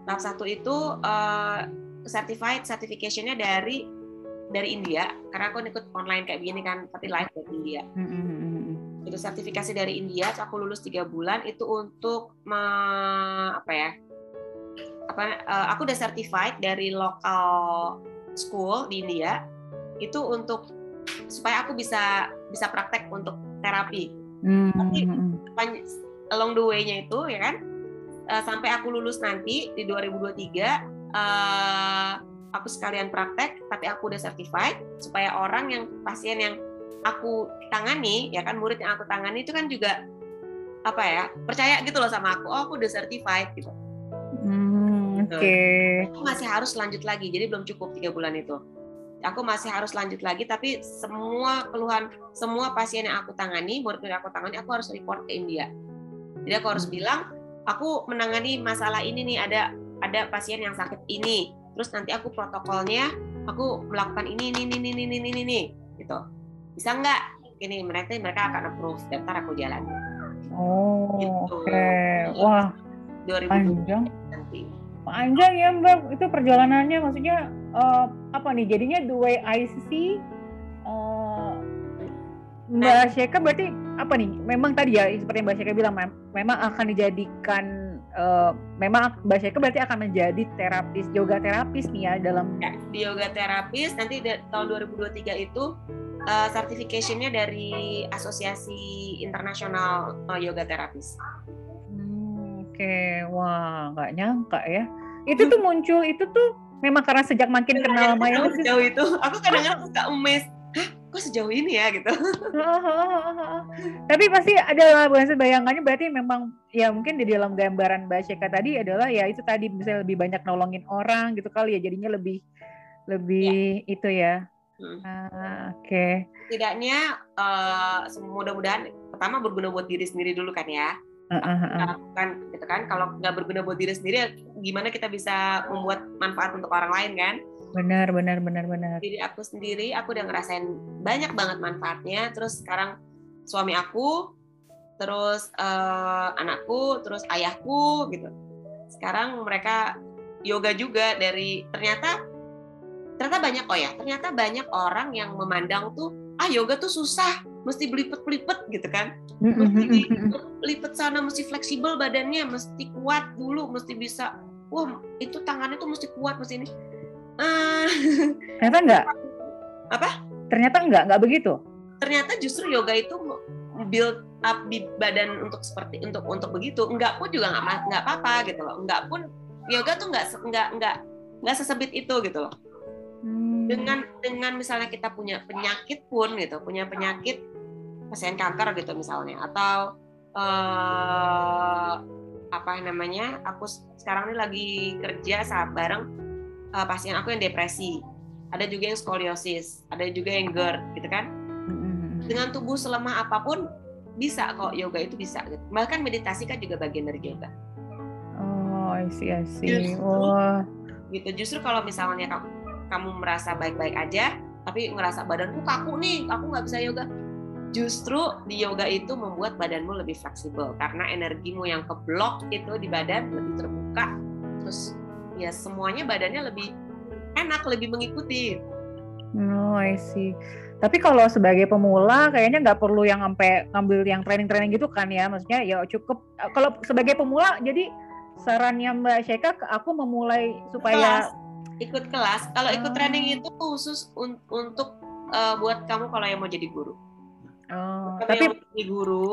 Tahap satu itu uh, certified certificationnya dari dari India, karena aku ikut online kayak begini kan, tapi live dari India. Mm-hmm. Itu sertifikasi dari India, aku lulus tiga bulan itu untuk me, apa ya? Apa uh, aku udah certified dari lokal school di India itu untuk supaya aku bisa bisa praktek untuk terapi. Hmm. Tapi along the way-nya itu ya kan uh, sampai aku lulus nanti di 2023 uh, eh, aku sekalian praktek tapi aku udah certified supaya orang yang pasien yang aku tangani ya kan murid yang aku tangani itu kan juga apa ya percaya gitu loh sama aku oh aku udah certified gitu Hmm, Oke. aku masih harus lanjut lagi jadi belum cukup tiga bulan itu aku masih harus lanjut lagi tapi semua keluhan semua pasien yang aku tangani murid yang aku tangani aku harus report ke India jadi aku harus Hmm. bilang aku menangani masalah ini nih ada ada pasien yang sakit ini terus nanti aku protokolnya aku melakukan ini ini ini ini ini ini, ini gitu bisa nggak ini mereka mereka akan approve dan ntar aku jalan Oh, Gitu. oke. Wah, 2020 panjang. nanti Panjang ya Mbak, itu perjalanannya maksudnya eh, apa nih? Jadinya the way I see eh, Mbak Syeka berarti apa nih? Memang tadi ya seperti yang Mbak Syeka bilang mem- memang akan dijadikan eh, memang Mbak Syeka berarti akan menjadi terapis yoga terapis nih ya dalam Ya, di yoga terapis nanti di tahun 2023 itu uh, certification-nya dari Asosiasi Internasional uh, Yoga Terapis. Oke, wah nggak nyangka ya. Itu tuh muncul itu tuh memang karena sejak makin kenal sama yoga. sejauh itu, aku kadang-kadang suka emes. Hah, kok sejauh ini ya gitu? Tapi pasti ada bahasa bayangannya berarti memang ya mungkin di dalam gambaran Mbak Syeka tadi adalah ya itu tadi bisa lebih banyak nolongin orang gitu kali ya jadinya lebih lebih itu ya. Hmm. Ah, Oke. Setidaknya uh, mudah-mudahan pertama berguna buat diri sendiri dulu kan ya. Ah, ah, ah, ah. Kan gitu kan kalau nggak berguna buat diri sendiri gimana kita bisa membuat manfaat untuk orang lain kan? Benar benar benar benar. diri aku sendiri aku udah ngerasain banyak banget manfaatnya terus sekarang suami aku terus eh, anakku terus ayahku gitu sekarang mereka yoga juga dari ternyata ternyata banyak oh ya ternyata banyak orang yang memandang tuh ah yoga tuh susah mesti belipet-belipet gitu kan mesti lipet sana mesti fleksibel badannya mesti kuat dulu mesti bisa wah itu tangannya tuh mesti kuat mesti ini Ah, Ternyata enggak. Apa? Ternyata enggak, enggak begitu. ternyata justru yoga itu build up di badan untuk seperti untuk untuk begitu enggak pun juga nggak ma- nggak apa-apa gitu loh enggak pun yoga tuh nggak se- nggak nggak nggak sesebit itu gitu loh. Dengan dengan misalnya kita punya penyakit pun gitu punya penyakit pasien kanker gitu misalnya atau eh apa namanya aku sekarang ini lagi kerja saat bareng eh, pasien aku yang depresi ada juga yang skoliosis ada juga yang GERD gitu kan Mm-mm. dengan tubuh selemah apa pun bisa kok yoga itu bisa gitu. bahkan meditasi kan juga bagian dari yoga Oh, I see, I see. Wah. gitu justru kalau misalnya kamu kamu merasa baik-baik aja tapi ngerasa badanku kaku nih aku nggak bisa yoga. Justru di yoga itu membuat badanmu lebih fleksibel karena energimu yang keblok itu di badan lebih terbuka. Terus ya semuanya badannya lebih enak lebih mengikuti. Oh, I see. Tapi kalau sebagai pemula kayaknya nggak perlu yang sampai ngambil yang training-training gitu kan ya. Maksudnya ya cukup. Kalau sebagai pemula jadi sarannya Mbak Syeka ke aku memulai supaya ikut kelas. Kalau ikut Oh. training itu khusus un- untuk eh, buat kamu kalau yang mau jadi guru. Oh, tapi yang mau jadi guru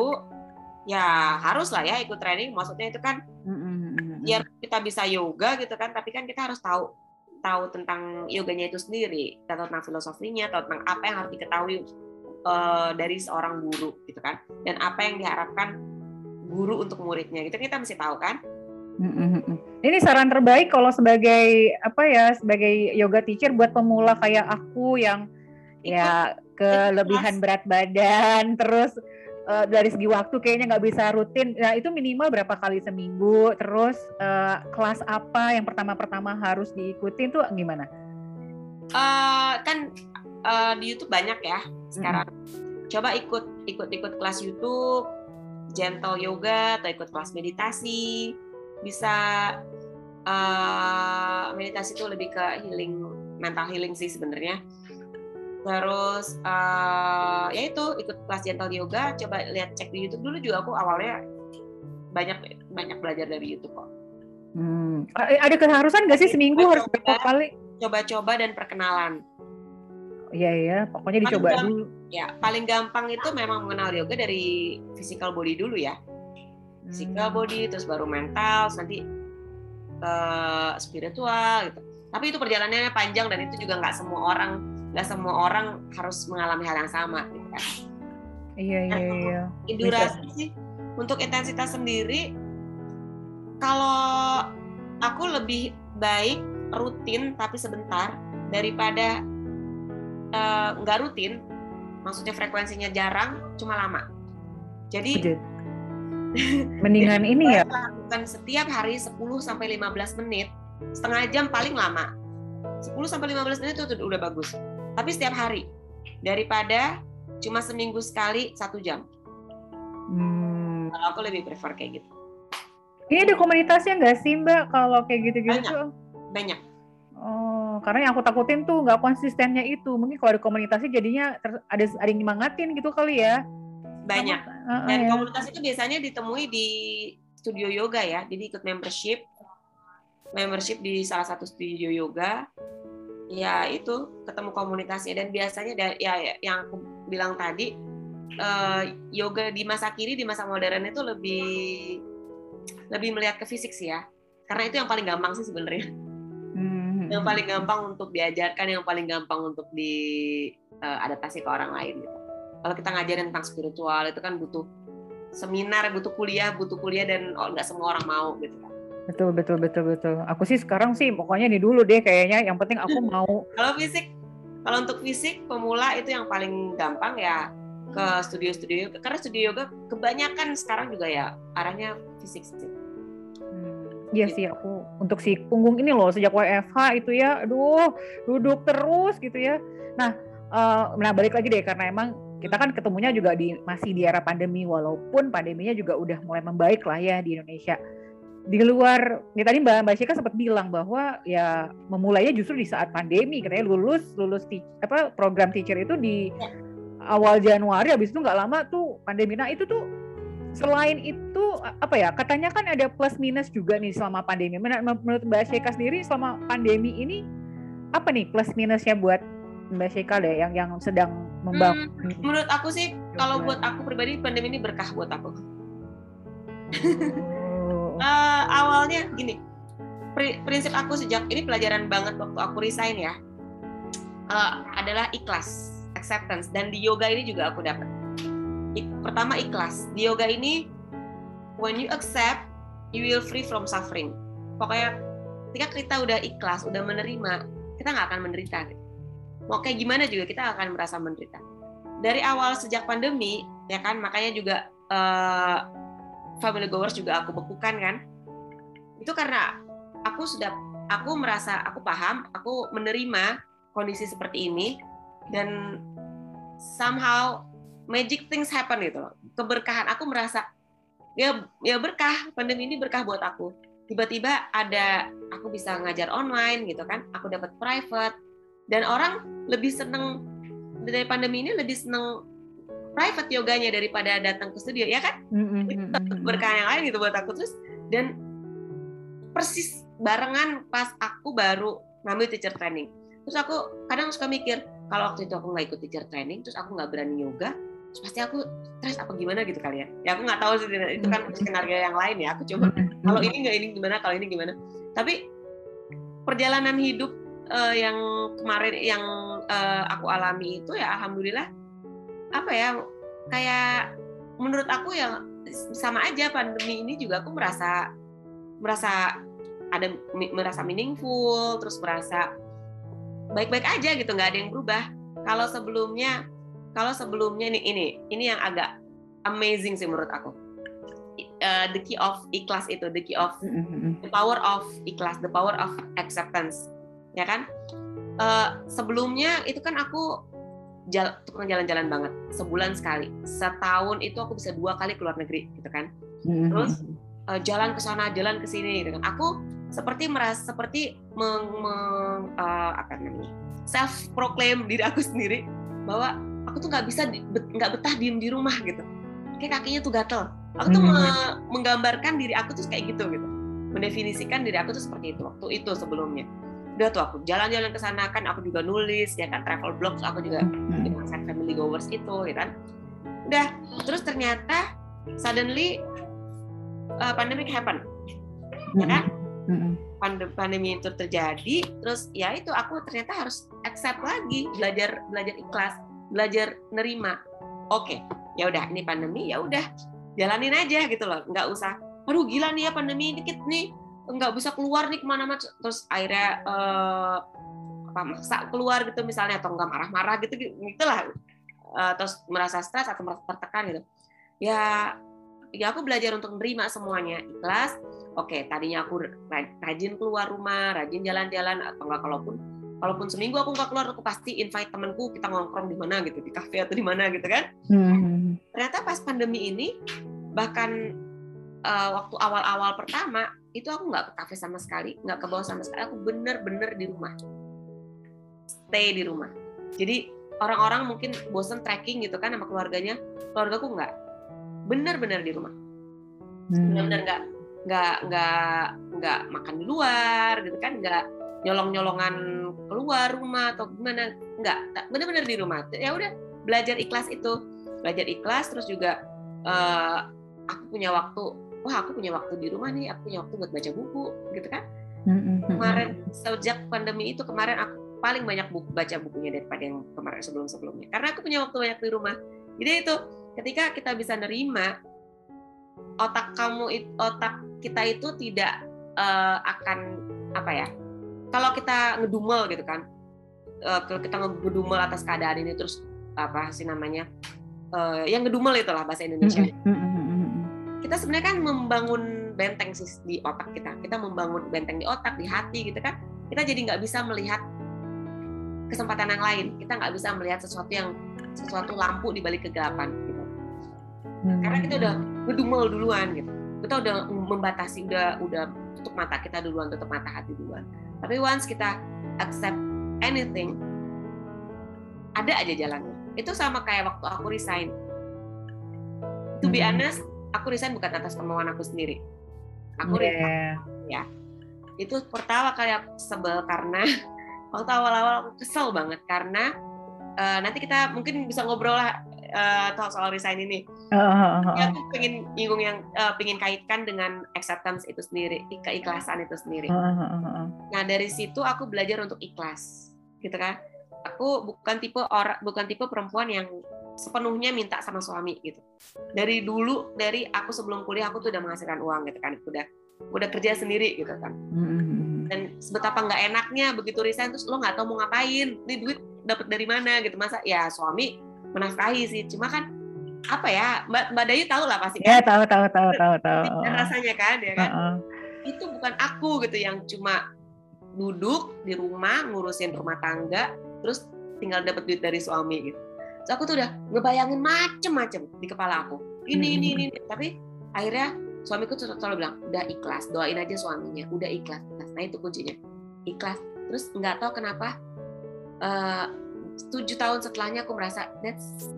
ya harus lah ya ikut training. Maksudnya itu kan Mm, mm, mm, mm. biar kita bisa yoga gitu kan. Tapi kan kita harus tahu tahu tentang yoganya itu sendiri. Tahu tentang filosofinya tahu tentang apa yang harus diketahui eh, dari seorang guru gitu kan. Dan apa yang diharapkan guru untuk muridnya gitu. Kita mesti tahu kan? Mm, mm, mm, mm. Ini saran terbaik kalau sebagai apa ya sebagai yoga teacher buat pemula kayak aku yang ya kelebihan berat badan terus eh, dari segi waktu kayaknya nggak bisa rutin. Nah itu minimal berapa kali seminggu. Terus eh, kelas apa yang pertama-pertama harus diikutin tuh gimana? Eh, kan eh, di YouTube banyak ya sekarang coba ikut ikut ikut kelas YouTube gentle yoga atau ikut kelas meditasi bisa eh, meditasi itu lebih ke healing mental healing sih sebenarnya terus eh, ya itu ikut kelas gentle yoga coba lihat cek di YouTube dulu juga aku awalnya banyak banyak belajar dari YouTube kok Hmm. A- Ada keharusan nggak sih seminggu harus berapa kali? coba-coba dan perkenalan Iya ya, pokoknya dicoba Paling dulu. ya paling gampang itu memang mengenal yoga dari physical body dulu ya physical Hmm. body terus baru mental nanti ke spiritual gitu. Tapi itu perjalanannya panjang dan itu juga nggak semua orang nggak semua orang harus mengalami hal yang sama gitu kan. Iya iya iya. durasi sih untuk intensitas sendiri kalau aku lebih baik rutin tapi sebentar daripada eh, nggak uh, rutin maksudnya frekuensinya jarang cuma lama. Jadi mendingan ini ya lakukan setiap hari 10 sampai 15 menit setengah jam paling lama 10 sampai 15 menit itu udah bagus tapi setiap hari daripada cuma seminggu sekali satu jam. Hmm. Kalau aku lebih prefer kayak gitu. Ini ada komunitasnya nggak sih Mbak kalau kayak gitu-gitu Banyak. tuh? Banyak. Oh, karena yang aku takutin tuh nggak konsistennya itu. Mungkin kalau ada komunitasnya jadinya ada ada yang nyemangatin gitu kali ya. Banyak. Dan ya. komunitas itu biasanya ditemui di studio yoga ya. Jadi ikut membership. Membership di salah satu studio yoga ya itu ketemu komunitasnya dan biasanya ya, ya yang aku bilang tadi uh, yoga di masa kini di masa modern itu lebih lebih melihat ke fisik sih ya karena itu yang paling gampang sih sebenarnya hmm. yang paling gampang untuk diajarkan yang paling gampang untuk diadaptasi eh, uh, ke orang lain gitu kalau kita ngajarin tentang spiritual itu kan butuh seminar butuh kuliah butuh kuliah dan oh, nggak semua orang mau gitu kan Betul betul betul betul. Aku sih sekarang sih pokoknya di dulu deh kayaknya yang penting aku mau. kalau fisik kalau untuk fisik pemula itu yang paling gampang ya ke studio-studio yoga karena studio yoga kebanyakan sekarang juga ya arahnya fisik sih. Hmm, iya sih aku untuk si punggung ini loh sejak WFH itu ya, aduh duduk terus gitu ya. Nah, uh, nah balik lagi deh karena emang kita kan ketemunya juga di masih di era pandemi walaupun pandeminya juga udah mulai membaik lah ya di Indonesia. Di luar ya tadi Mbak Mbak Syika sempat bilang bahwa ya memulainya justru di saat pandemi. Katanya lulus lulus teach, apa program teacher itu di ya. awal Januari habis itu nggak lama tuh pandemi. Nah itu tuh selain itu apa ya katanya kan ada plus minus juga nih selama pandemi. Menurut Mbak Syika sendiri selama pandemi ini apa nih plus minusnya buat Mbak Syika deh yang yang sedang membangun hmm, menurut aku sih kalau buat aku pribadi pandemi ini berkah buat aku. Oh. Uh, awalnya gini prinsip aku sejak ini pelajaran banget waktu aku resign ya. Uh, adalah ikhlas acceptance dan di yoga ini juga aku dapat. Pertama ikhlas di yoga ini when you accept you will free from suffering. Pokoknya ketika kita udah ikhlas udah menerima kita nggak akan menderita mau kayak gimana juga kita akan merasa menderita. Dari awal sejak pandemi ya kan makanya juga uh, family goers juga aku bekukan kan. Itu karena aku sudah aku merasa aku paham aku menerima kondisi seperti ini dan somehow magic things happen gitu loh. Keberkahan aku merasa ya ya berkah pandemi ini berkah buat aku. Tiba-tiba ada aku bisa ngajar online gitu kan aku dapat private dan orang lebih seneng dari pandemi ini lebih seneng private yoganya daripada datang ke studio ya kan? Mm-hmm. berkah yang lain gitu buat aku. Terus dan persis barengan pas aku baru ngambil teacher training. Terus aku kadang suka mikir kalau waktu itu aku nggak ikut teacher training terus aku nggak berani yoga terus pasti aku stres apa gimana gitu kali ya? Ya aku nggak tahu sih itu kan skenario yang lain ya. Aku coba kalau ini nggak ini gimana kalau ini gimana. Tapi perjalanan hidup uh, yang kemarin yang uh, aku alami itu ya alhamdulillah apa ya kayak menurut aku ya sama aja pandemi ini juga aku merasa merasa ada merasa meaningful terus merasa baik-baik aja gitu nggak ada yang berubah. Kalau sebelumnya kalau sebelumnya ini ini ini yang agak amazing sih menurut aku. Uh, the key of ikhlas itu the key of mm-hmm. the power of ikhlas the power of acceptance ya kan? Uh, sebelumnya itu kan aku jalan tukang jalan-jalan banget sebulan sekali. Setahun itu aku bisa dua kali keluar negeri gitu kan? Mm-hmm. terus uh, jalan ke sana jalan ke sini gitu kan? Aku seperti merasa seperti meng, meng uh, apa namanya self proclaim diri aku sendiri bahwa aku tuh nggak bisa nggak betah diem di rumah gitu. Kayak kakinya tuh gatel. Aku tuh mm-hmm. menggambarkan diri aku tuh kayak gitu gitu. Mendefinisikan diri aku tuh seperti itu waktu itu sebelumnya udah tuh aku jalan-jalan ke sana kan aku juga nulis ya kan travel blog aku juga di hmm. family goers itu ya kan. Udah terus ternyata suddenly uh, pandemic happen ya kan? Pandemi, pandemi itu terjadi terus ya itu aku ternyata harus accept lagi belajar belajar ikhlas belajar nerima. Oke ya udah ini pandemi ya udah jalanin aja gitu loh nggak usah aduh gila nih ya pandemi dikit nih nggak bisa keluar nih ke mana-mana terus akhirnya uh, apa maksa keluar gitu misalnya atau nggak marah-marah gitu gitulah. Uh, terus merasa stres atau merasa tertekan gitu. Ya ya aku belajar untuk menerima semuanya ikhlas. Oke tadinya aku rajin keluar rumah rajin jalan-jalan atau enggak kalaupun kalaupun seminggu aku nggak keluar aku pasti invite temanku kita ngongkrong di mana gitu di kafe atau di mana gitu kan. Hmm. ternyata pas pandemi ini bahkan uh, waktu awal-awal pertama itu aku nggak ke kafe sama sekali nggak ke bawah sama sekali. Aku bener-bener di rumah. Stay di rumah. Jadi orang-orang mungkin bosen trekking gitu kan sama keluarganya keluargaku nggak. Benar-benar di rumah. Hmm. benar-benar nggak nggak nggak nggak makan di luar gitu kan nggak nyolong-nyolongan keluar rumah atau gimana. Nggak benar-benar di rumah. Ya udah belajar ikhlas itu. Belajar ikhlas terus juga uh, aku punya waktu wah aku punya waktu di rumah nih aku punya waktu buat baca buku gitu kan? Kemarin sejak pandemi itu kemarin aku paling banyak buku baca bukunya daripada yang kemarin sebelum sebelumnya karena aku punya waktu banyak di rumah. Jadi itu ketika kita bisa nerima otak kamu otak kita itu tidak uh, akan apa ya kalau kita ngedumel gitu kan uh, kalau kita ngedumel atas keadaan ini terus apa sih namanya uh, yang ngedumel itulah bahasa Indonesia kita sebenarnya kan membangun benteng sih di otak kita. Kita membangun benteng di otak di hati gitu kan. Kita jadi nggak bisa melihat kesempatan yang lain. Kita nggak bisa melihat sesuatu yang sesuatu lampu di balik kegelapan hmm. karena kita udah ngedumel duluan gitu. Kita udah membatasi udah udah tutup mata kita duluan tutup mata hati duluan. Tapi once kita accept anything ada aja jalannya. Itu sama kayak waktu aku resign. To be hmm. honest aku resign bukan atas kemauan aku sendiri aku yeah. resign ya itu pertama kali aku sebel karena waktu awal-awal aku kesel banget karena uh, nanti kita mungkin bisa ngobrol lah uh, soal resign ini. Uh, uh, uh, Ya, aku pengen nyinggung yang uh, pengen kaitkan dengan acceptance itu sendiri, keikhlasan itu sendiri. Uh, uh, uh, uh. Nah dari situ aku belajar untuk ikhlas, gitu kan? Aku bukan tipe orang, bukan tipe perempuan yang sepenuhnya minta sama suami gitu. Dari dulu, dari aku sebelum kuliah aku tuh udah menghasilkan uang gitu kan, udah udah kerja sendiri gitu kan. Dan sebetapa nggak enaknya begitu resign terus lo nggak tahu mau ngapain, ini duit dapat dari mana gitu masa ya suami menafkahi sih cuma kan apa ya mbak mbak Dayu tahu lah pasti kan? ya tahu tahu tahu tahu tahu rasanya kan ya kan uh -uh. itu bukan aku gitu yang cuma duduk di rumah ngurusin rumah tangga terus tinggal dapat duit dari suami gitu so aku tuh udah ngebayangin macem-macem di kepala aku ini ini ini, ini. tapi akhirnya suamiku tuh selalu bilang udah ikhlas doain aja suaminya udah ikhlas nah itu kuncinya ikhlas terus nggak tahu kenapa uh, tujuh tahun setelahnya aku merasa that's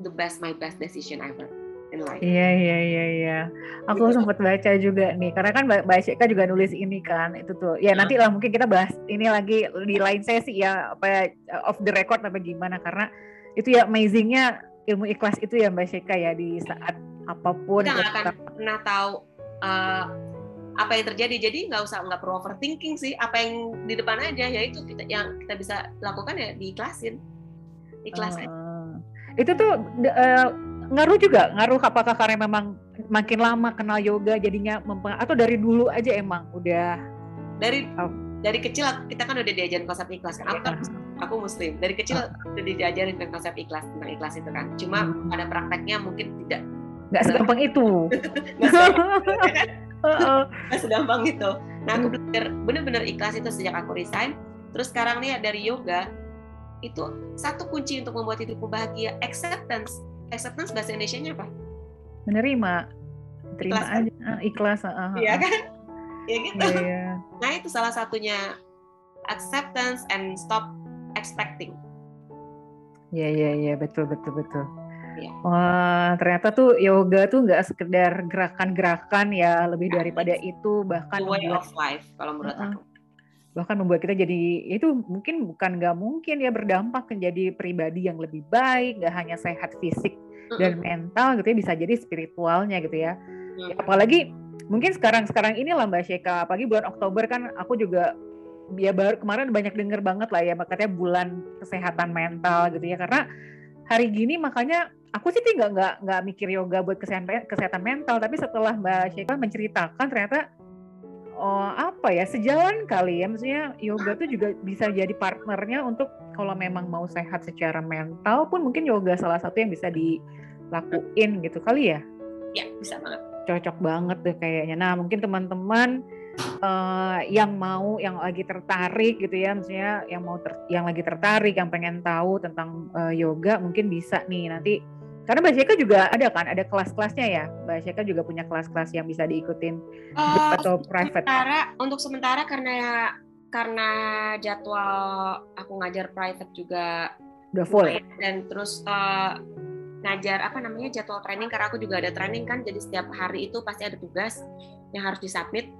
the best my best decision ever in life. Iya iya iya iya. Aku gitu. sempat baca juga nih karena kan Mbak Syeka juga nulis ini kan itu tuh. Ya nanti lah mungkin kita bahas ini lagi di lain sesi ya apa ya, off the record apa gimana karena itu ya amazingnya ilmu ikhlas itu ya Mbak Syeka ya di saat apa pun. Kita nggak akan pernah tahu uh, apa yang terjadi. Jadi nggak usah nggak perlu overthinking sih apa yang di depan aja. Ya itu kita yang kita bisa lakukan ya diiklasin ikhlas uh, itu tuh uh, ngaruh juga? Ngaruh apakah karena memang makin lama kenal yoga jadinya mempeng atau dari dulu aja emang udah dari oh. dari kecil kita kan udah diajarin konsep ikhlas. Kan aku kan aku muslim. Dari kecil uh. udah diajarin konsep ikhlas tentang ikhlas itu kan. Cuma hmm. pada prakteknya mungkin tidak. Nggak segampang itu. Nggak segampang itu nah aku belajar bener-bener ikhlas itu sejak aku resign. Terus sekarang nih dari yoga itu satu kunci untuk membuat hidupku bahagia acceptance. Acceptance bahasa Indonesia-nya apa? Menerima. Terima ikhlas, aja. Kan? ikhlas uh, iya kan? Ya gitu. Yeah, yeah. nah itu salah satunya acceptance and stop expecting Iya iya iya betul betul betul. Ya. Wah, ternyata tuh yoga tuh nggak sekedar gerakan-gerakan ya, lebih ya, daripada itu bahkan way membuat, of life kalau menurut uh, aku. Bahkan membuat kita jadi itu mungkin bukan nggak mungkin ya berdampak menjadi pribadi yang lebih baik, nggak hanya sehat fisik uh -uh. dan mental gitu ya, bisa jadi spiritualnya gitu ya. Uh. Apalagi mungkin sekarang-sekarang ini lah Mbak Sheka, apalagi bulan Oktober kan aku juga ya baru kemarin banyak denger banget lah ya makanya bulan kesehatan mental gitu ya. Karena hari gini makanya aku sih nggak nggak nggak mikir yoga buat kesehatan kesehatan mental. Tapi setelah Mbak Sheka menceritakan ternyata oh, apa ya sejalan kali ya. Maksudnya yoga tuh juga bisa jadi partnernya untuk kalau memang mau sehat secara mental pun mungkin yoga salah satu yang bisa dilakuin gitu kali ya. Ya bisa banget. Cocok banget deh kayaknya. Nah mungkin teman-teman uh, yang mau, yang lagi tertarik gitu ya, maksudnya yang mau ter, yang lagi tertarik, yang pengen tahu tentang uh, yoga, mungkin bisa nih nanti. Karena Mbak Syeka juga ada kan, ada kelas-kelasnya ya. Mbak Syeka juga punya kelas-kelas yang bisa diikutin uh, atau private. Sementara, untuk sementara karena karena jadwal aku ngajar private juga udah full dan terus uh, ngajar apa namanya jadwal training karena aku juga ada training kan jadi setiap hari itu pasti ada tugas yang harus disubmit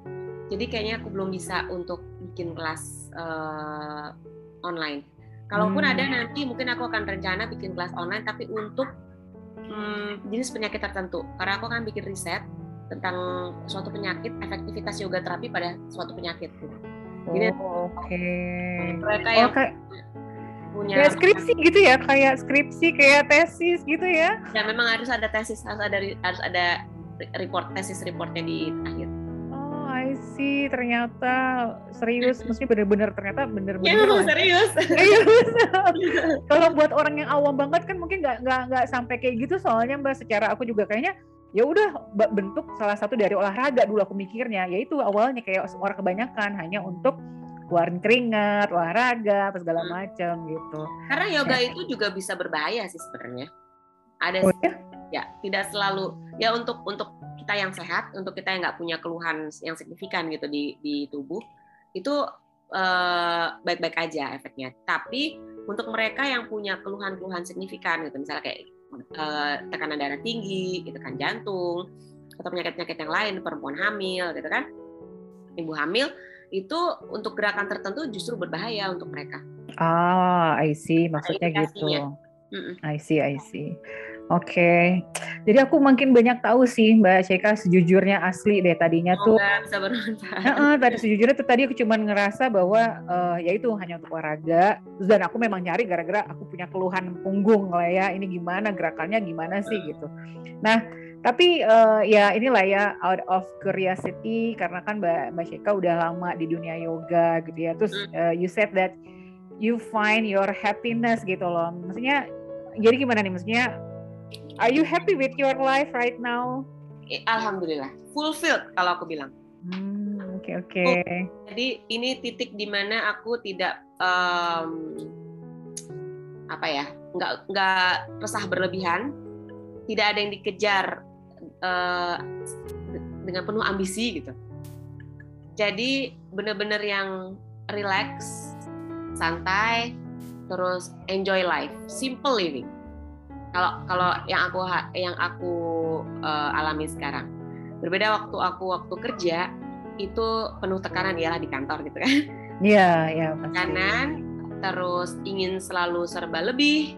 jadi kayaknya aku belum bisa untuk bikin kelas uh, online. Kalaupun hmm. ada nanti mungkin aku akan rencana bikin kelas online tapi untuk hmm, jenis penyakit tertentu. Karena aku akan bikin riset tentang suatu penyakit efektivitas yoga terapi pada suatu penyakit. Jadi, oh, oke. okay. mereka yang okay punya kayak skripsi gitu ya kayak skripsi kayak tesis gitu ya? Ya memang harus ada tesis harus ada harus ada report tesis reportnya di akhir. oh I see ternyata serius mesti bener-bener ternyata bener-bener ya, serius serius kalau buat orang yang awam banget kan mungkin nggak nggak nggak sampai kayak gitu soalnya mbak secara aku juga kayaknya ya udah bentuk salah satu dari olahraga dulu aku mikirnya yaitu awalnya kayak orang kebanyakan hanya untuk keluarin keringat, olahraga, apa segala hmm. macam gitu. Karena yoga ya. itu juga bisa berbahaya sih sebenarnya. Ada oh, ya? ya tidak selalu ya untuk untuk kita yang sehat, untuk kita yang nggak punya keluhan yang signifikan gitu di di tubuh itu eh, baik-baik uh, aja efeknya. Tapi untuk mereka yang punya keluhan-keluhan signifikan gitu, misalnya kayak uh, tekanan darah tinggi, gitu kan jantung, atau penyakit-penyakit yang lain, perempuan hamil gitu kan, ibu hamil itu untuk gerakan tertentu justru berbahaya untuk mereka. Ah, I see, maksudnya gitu. Mm-mm. I see, I see. Oke, okay. jadi aku makin banyak tahu sih Mbak Ceka sejujurnya asli deh tadinya tuh. bisa uh, tadi sejujurnya tuh tadi aku cuma ngerasa bahwa uh, ya itu hanya untuk olahraga dan aku memang nyari gara-gara aku punya keluhan punggung lah ya ini gimana gerakannya gimana sih gitu. Nah tapi uh, ya inilah ya out of curiosity karena kan Mbak Mbak Sheka udah lama di dunia yoga gitu ya. Terus uh, you said that you find your happiness gitu loh. Maksudnya jadi gimana nih maksudnya are you happy with your life right now? Alhamdulillah, fulfilled kalau aku bilang. Hmm, oke okay, oke. Okay. Jadi ini titik di mana aku tidak um, apa ya, nggak nggak resah berlebihan, tidak ada yang dikejar uh, dengan penuh ambisi gitu. Jadi benar-benar yang relax, santai, terus enjoy life, simple living. Kalau kalau yang aku yang aku uh, alami sekarang, berbeda waktu aku waktu kerja itu penuh tekanan ialah di kantor gitu kan. Iya, iya. Tekanan, terus ingin selalu serba lebih,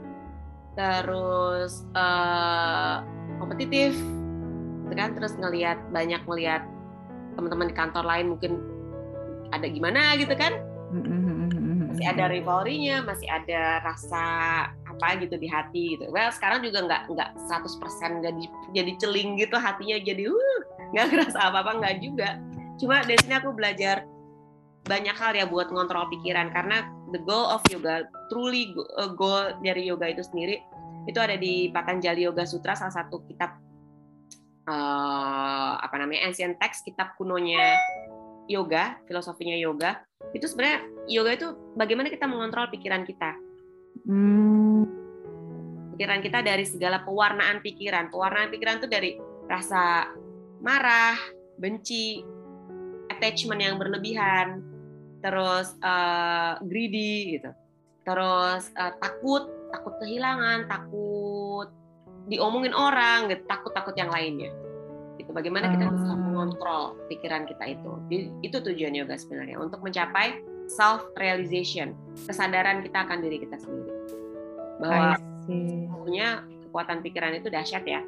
terus uh, kompetitif, gitu kan terus ngelihat banyak ngelihat teman-teman di kantor lain mungkin ada gimana gitu kan masih ada rivalrinya masih ada rasa apa gitu di hati gitu. Well sekarang juga nggak nggak 100% jadi jadi celing gitu hatinya jadi uh nggak ngerasa apa apa nggak juga. Cuma dari sini aku belajar banyak hal ya buat ngontrol pikiran karena the goal of yoga truly uh, goal dari yoga itu sendiri itu ada di Patanjali Yoga Sutra salah satu kitab uh, apa namanya ancient text kitab kunonya yoga filosofinya yoga. Itu sebenarnya yoga itu bagaimana kita mengontrol pikiran kita. Hmm. Pikiran kita dari segala pewarnaan pikiran. Pewarnaan pikiran itu dari rasa marah benci attachment yang berlebihan terus uh, greedy gitu. Terus uh, takut takut kehilangan takut diomongin orang gitu takut-takut yang lainnya. Itu bagaimana kita bisa ah. mengontrol pikiran kita itu. Itu tujuan yoga sebenarnya. Untuk mencapai self realization kesadaran kita akan diri kita sendiri. Bahwa punya kekuatan pikiran itu dahsyat ya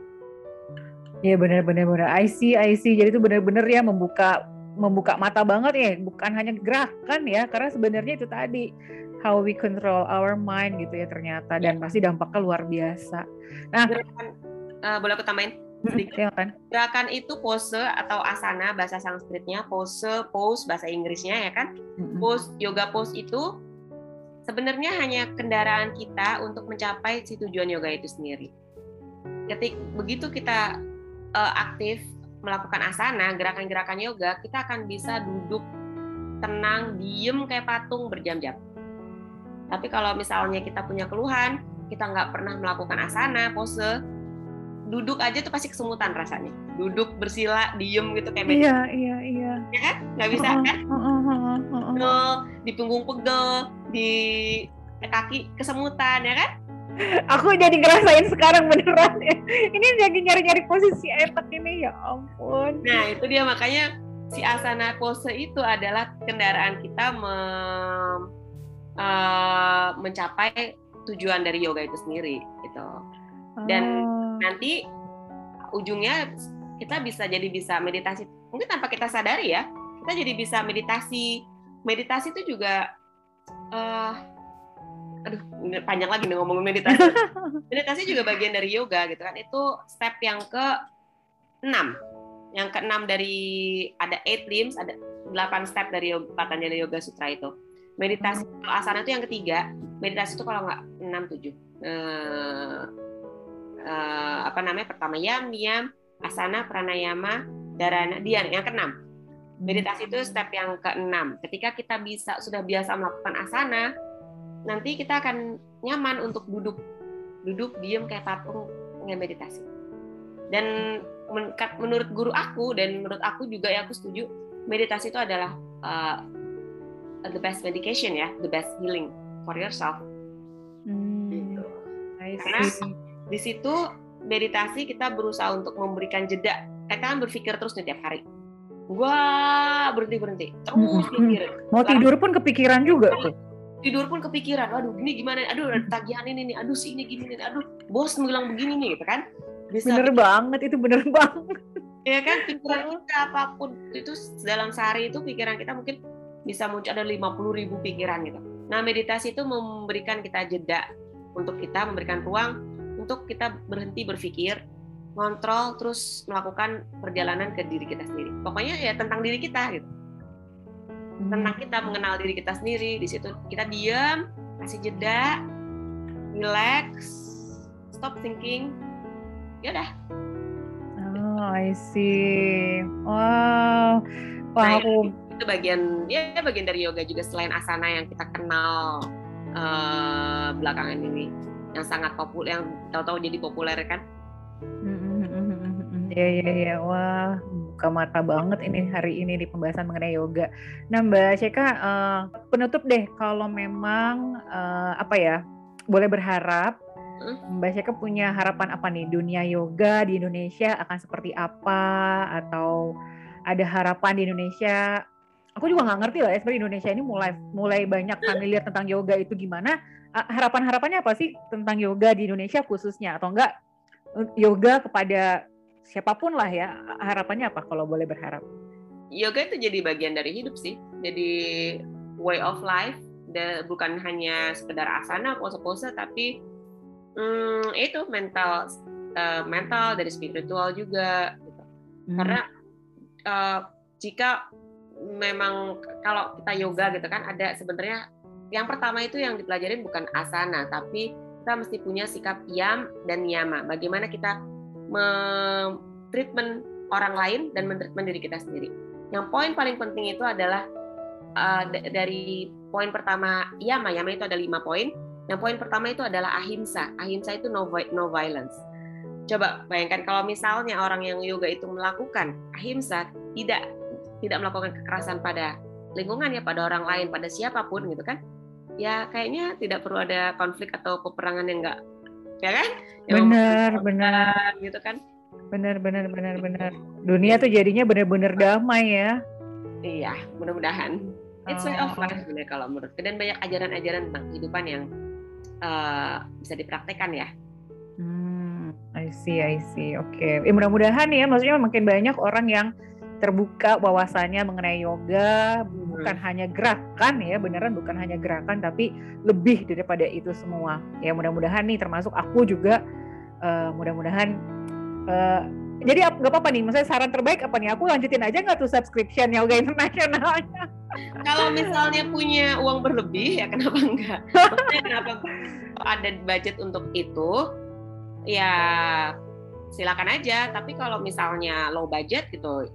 Iya benar-benar benar. I see, I see. Jadi itu benar-benar ya membuka membuka mata banget ya, bukan hanya gerakan ya, karena sebenarnya itu tadi how we control our mind gitu ya ternyata dan pasti dampaknya luar biasa. Nah, gerakan, uh, boleh aku tambahin? sedikit. Ya kan? Gerakan itu pose atau asana bahasa Sanskritnya, pose, pose bahasa Inggrisnya ya kan. Pose yoga pose itu sebenarnya hanya kendaraan kita untuk mencapai si tujuan yoga itu sendiri. Ketik begitu kita uh, aktif melakukan asana, gerakan-gerakan yoga, kita akan bisa duduk tenang, diem kayak patung berjam-jam. Tapi kalau misalnya kita punya keluhan, kita nggak pernah melakukan asana, pose, duduk aja tuh pasti kesemutan rasanya. Duduk bersila, diem gitu kayak Iya, iya, iya. Ya kan? Nggak bisa kan? Pegel, di punggung pegel, di kaki kesemutan, ya kan? Aku jadi ngerasain sekarang beneran. Ini lagi nyari-nyari posisi enak ini ya ampun. Nah itu dia makanya si asana pose itu adalah kendaraan kita me, uh, mencapai tujuan dari yoga itu sendiri gitu. Dan oh nanti ujungnya kita bisa jadi bisa meditasi mungkin tanpa kita sadari ya kita jadi bisa meditasi meditasi itu juga uh, aduh panjang lagi nih ngomongin meditasi. Meditasi juga bagian dari yoga gitu kan. Itu step yang ke enam yang keenam dari ada eight limbs ada delapan step dari yoga, Patanjali Yoga Sutra itu. Meditasi kalau asana itu yang ketiga. Meditasi itu kalau nggak enam tujuh. Eh, uh, apa namanya? Pertama yam niyam asana pranayama dharana dian yang keenam meditasi itu step yang keenam ketika kita bisa sudah biasa melakukan asana nanti kita akan nyaman untuk duduk duduk diem kayak patung nggak meditasi dan menurut guru aku dan menurut aku juga ya aku setuju meditasi itu adalah uh, the best medication ya the best healing for yourself hmm, gitu. karena di situ meditasi kita berusaha untuk memberikan jeda. Kita kan berpikir terus nih tiap hari. Gua berhenti berhenti terus mikir. Mau tidur pun kepikiran juga tuh. Tidur pun kepikiran. Aduh, ini gimana? Aduh, ada tagihan ini nih. Aduh, si ini gini nih. Aduh, bos bilang begini nih, gitu kan? Bisa bener pikir. banget itu bener banget. Ya kan pikiran kita apa pun itu dalam sehari itu pikiran kita mungkin bisa muncul ada 50 ribu pikiran gitu. Nah meditasi itu memberikan kita jeda untuk kita memberikan ruang untuk kita berhenti berpikir, kontrol, terus melakukan perjalanan ke diri kita sendiri. Pokoknya ya tentang diri kita gitu. Tentang kita mengenal diri kita sendiri. Di situ kita diam, kasih jeda, relax, stop thinking. Ya udah. Oh, I see. Wow. Wah, nah, aku itu bagian ya bagian dari yoga juga selain asana yang kita kenal uh, belakangan ini yang sangat populer yang tahu-tahu jadi populer kan Iya iya iya. Wah buka mata banget ini hari ini di pembahasan mengenai yoga. Nah Mbak Ceka uh, penutup deh kalau memang uh, apa ya boleh berharap hmm? Mbak Ceka punya harapan apa nih? Dunia yoga di Indonesia akan seperti apa? Atau ada harapan di Indonesia? Aku juga nggak ngerti lah ya sebenarnya Indonesia ini mulai mulai banyak familiar tentang yoga itu gimana. Harapan-harapannya apa sih tentang yoga di Indonesia khususnya? Atau enggak yoga kepada siapa pun lah ya harapannya apa kalau boleh berharap yoga itu jadi bagian dari hidup sih jadi way of life bukan hanya sekedar asana pose-pose tapi hmm, itu mental uh, mental dari spiritual juga gitu. hmm. karena uh, jika memang kalau kita yoga gitu kan ada sebenarnya yang pertama itu yang dipelajarin bukan asana tapi kita mesti punya sikap yam dan niyama. Bagaimana kita treatment orang lain dan mentreatment diri kita sendiri. Yang poin paling penting itu adalah uh, dari poin pertama yama yama itu ada lima poin. Yang poin pertama itu adalah ahimsa. Ahimsa itu no, no violence. Coba bayangkan kalau misalnya orang yang yoga itu melakukan ahimsa tidak tidak melakukan kekerasan pada lingkungan ya pada orang lain pada siapa pun gitu kan ya kayaknya tidak perlu ada konflik atau peperangan yang enggak ya kan? Yang benar benar. gitu kan? Benar benar benar benar. Dunia tuh jadinya benar-benar damai ya. Iya mudah-mudahan. It's way of life sebenarnya kalau menurut dan banyak ajaran-ajaran tentang kehidupan yang uh, bisa dipraktekkan ya. Hmm, I see, I see. Oke, okay. ya, mudah-mudahan ya, maksudnya makin banyak orang yang terbuka wawasannya mengenai yoga, hmm. bukan hanya gerakan ya, beneran bukan hanya gerakan, tapi lebih daripada itu semua. Ya mudah-mudahan nih, termasuk aku juga, uh, mudah-mudahan. Uh, jadi nggak apa-apa nih, maksudnya saran terbaik apa nih? Aku lanjutin aja nggak tuh subscription yoga internasionalnya? Kalau misalnya punya uang berlebih ya kenapa enggak? Maksudnya kenapa ada budget untuk itu? Ya silakan aja. Tapi kalau misalnya low budget gitu,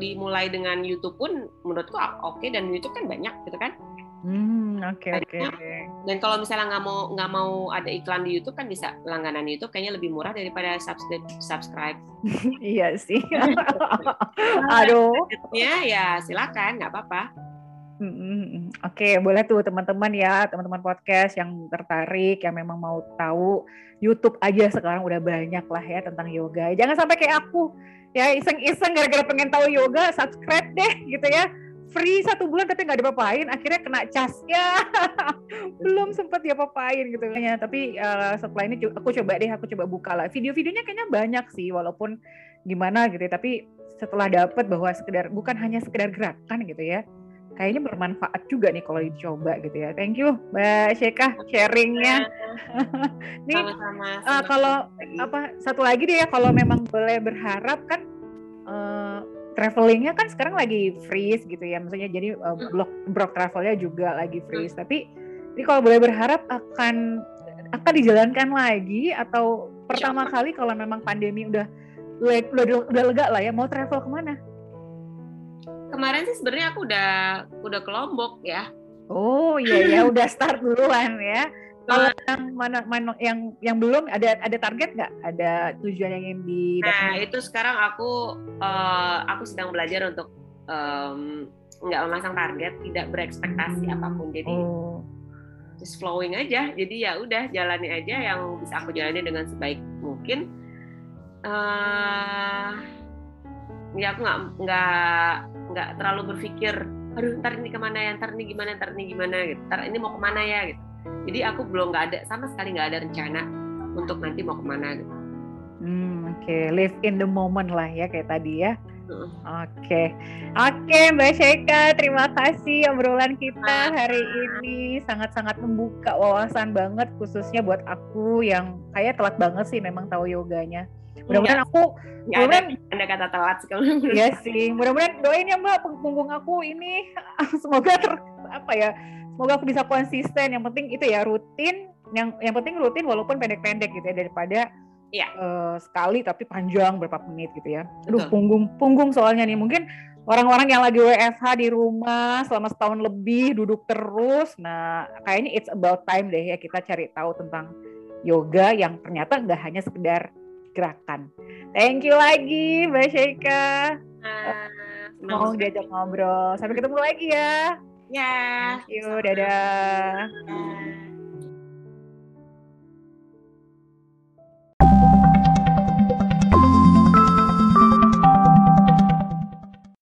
dimulai dengan YouTube pun menurutku oke okay, dan YouTube kan banyak gitu kan. Hmm, oke okay, oke. Okay. Dan kalau misalnya nggak mau nggak mau ada iklan di YouTube kan bisa langganan YouTube kayaknya lebih murah daripada subscribe. subscribe. iya sih. Aduh. Ya ya silakan nggak apa-apa. Hmm, oke, okay, boleh tuh teman-teman ya, teman-teman podcast yang tertarik, yang memang mau tahu YouTube aja sekarang udah banyak lah ya tentang yoga. Jangan sampai kayak aku ya iseng-iseng gara-gara pengen tahu yoga subscribe deh gitu ya. Free satu bulan tapi nggak diapa-apain akhirnya kena casnya. Belum sempat diapa-apain gitu. Ya tapi uh, setelah ini aku coba deh aku coba buka lah. Video-videonya kayaknya banyak sih walaupun gimana gitu ya tapi setelah dapat bahwa sekedar bukan hanya sekedar gerakan gitu ya kayaknya bermanfaat juga nih kalau dicoba gitu ya. Thank you Mbak Syekah sharingnya. nih sama-sama. Uh, kalau apa satu lagi deh ya kalau memang boleh berharap kan uh, travelingnya kan sekarang lagi freeze gitu ya. Maksudnya jadi uh, blok blok travelnya juga lagi freeze. Tapi ini kalau boleh berharap akan akan dijalankan lagi atau pertama kali kalau memang pandemi udah udah udah lega lah ya mau travel ke mana? Kemarin sih sebenarnya aku udah udah ke Lombok ya. Oh iya ya udah start duluan ya. Kalau yang mana, mana yang yang belum ada ada target nggak? Ada tujuan yang ingin di Nah itu sekarang aku uh, aku sedang belajar untuk um, nggak memasang target, tidak berekspektasi apa pun. Jadi oh. just flowing aja. Jadi ya udah jalani aja yang bisa aku jalani dengan sebaik mungkin. Uh, ya aku nggak nggak nggak terlalu berpikir aduh ntar ini ke mana ya ntar ini gimana ntar ini gimana gitu. Ntar ini mau ke mana ya gitu. Jadi aku belum nggak ada sama sekali nggak ada rencana untuk nanti mau ke mana gitu. Hmm, oke. Okay. live in the moment lah ya kayak tadi ya. Oke, okay. oke okay, Mbak Sheika, terima kasih obrolan kita hari ini. Sangat-sangat membuka wawasan banget, khususnya buat aku yang kayak telat banget sih memang tahu yoganya mudah-mudahan iya. aku mudah-mudahan ada kata telat sih iya sih mudah-mudahan doain ya mbak punggung aku ini. Semoga ter apa ya semoga aku bisa konsisten. Yang penting itu ya rutin. Yang yang penting rutin walaupun pendek-pendek gitu ya daripada ya. Uh, sekali tapi panjang berapa menit gitu ya. Aduh punggung punggung soalnya nih. Mungkin orang-orang yang lagi WFH di rumah selama setahun lebih duduk terus. Nah kayaknya it's about time deh ya kita cari tahu tentang yoga yang ternyata nggak hanya sekedar gerakan. Thank you lagi Mbak Sheika. Uh, mau diajak ngobrol. Sampai ketemu lagi ya. Ya. Thank you, dadah. dadah.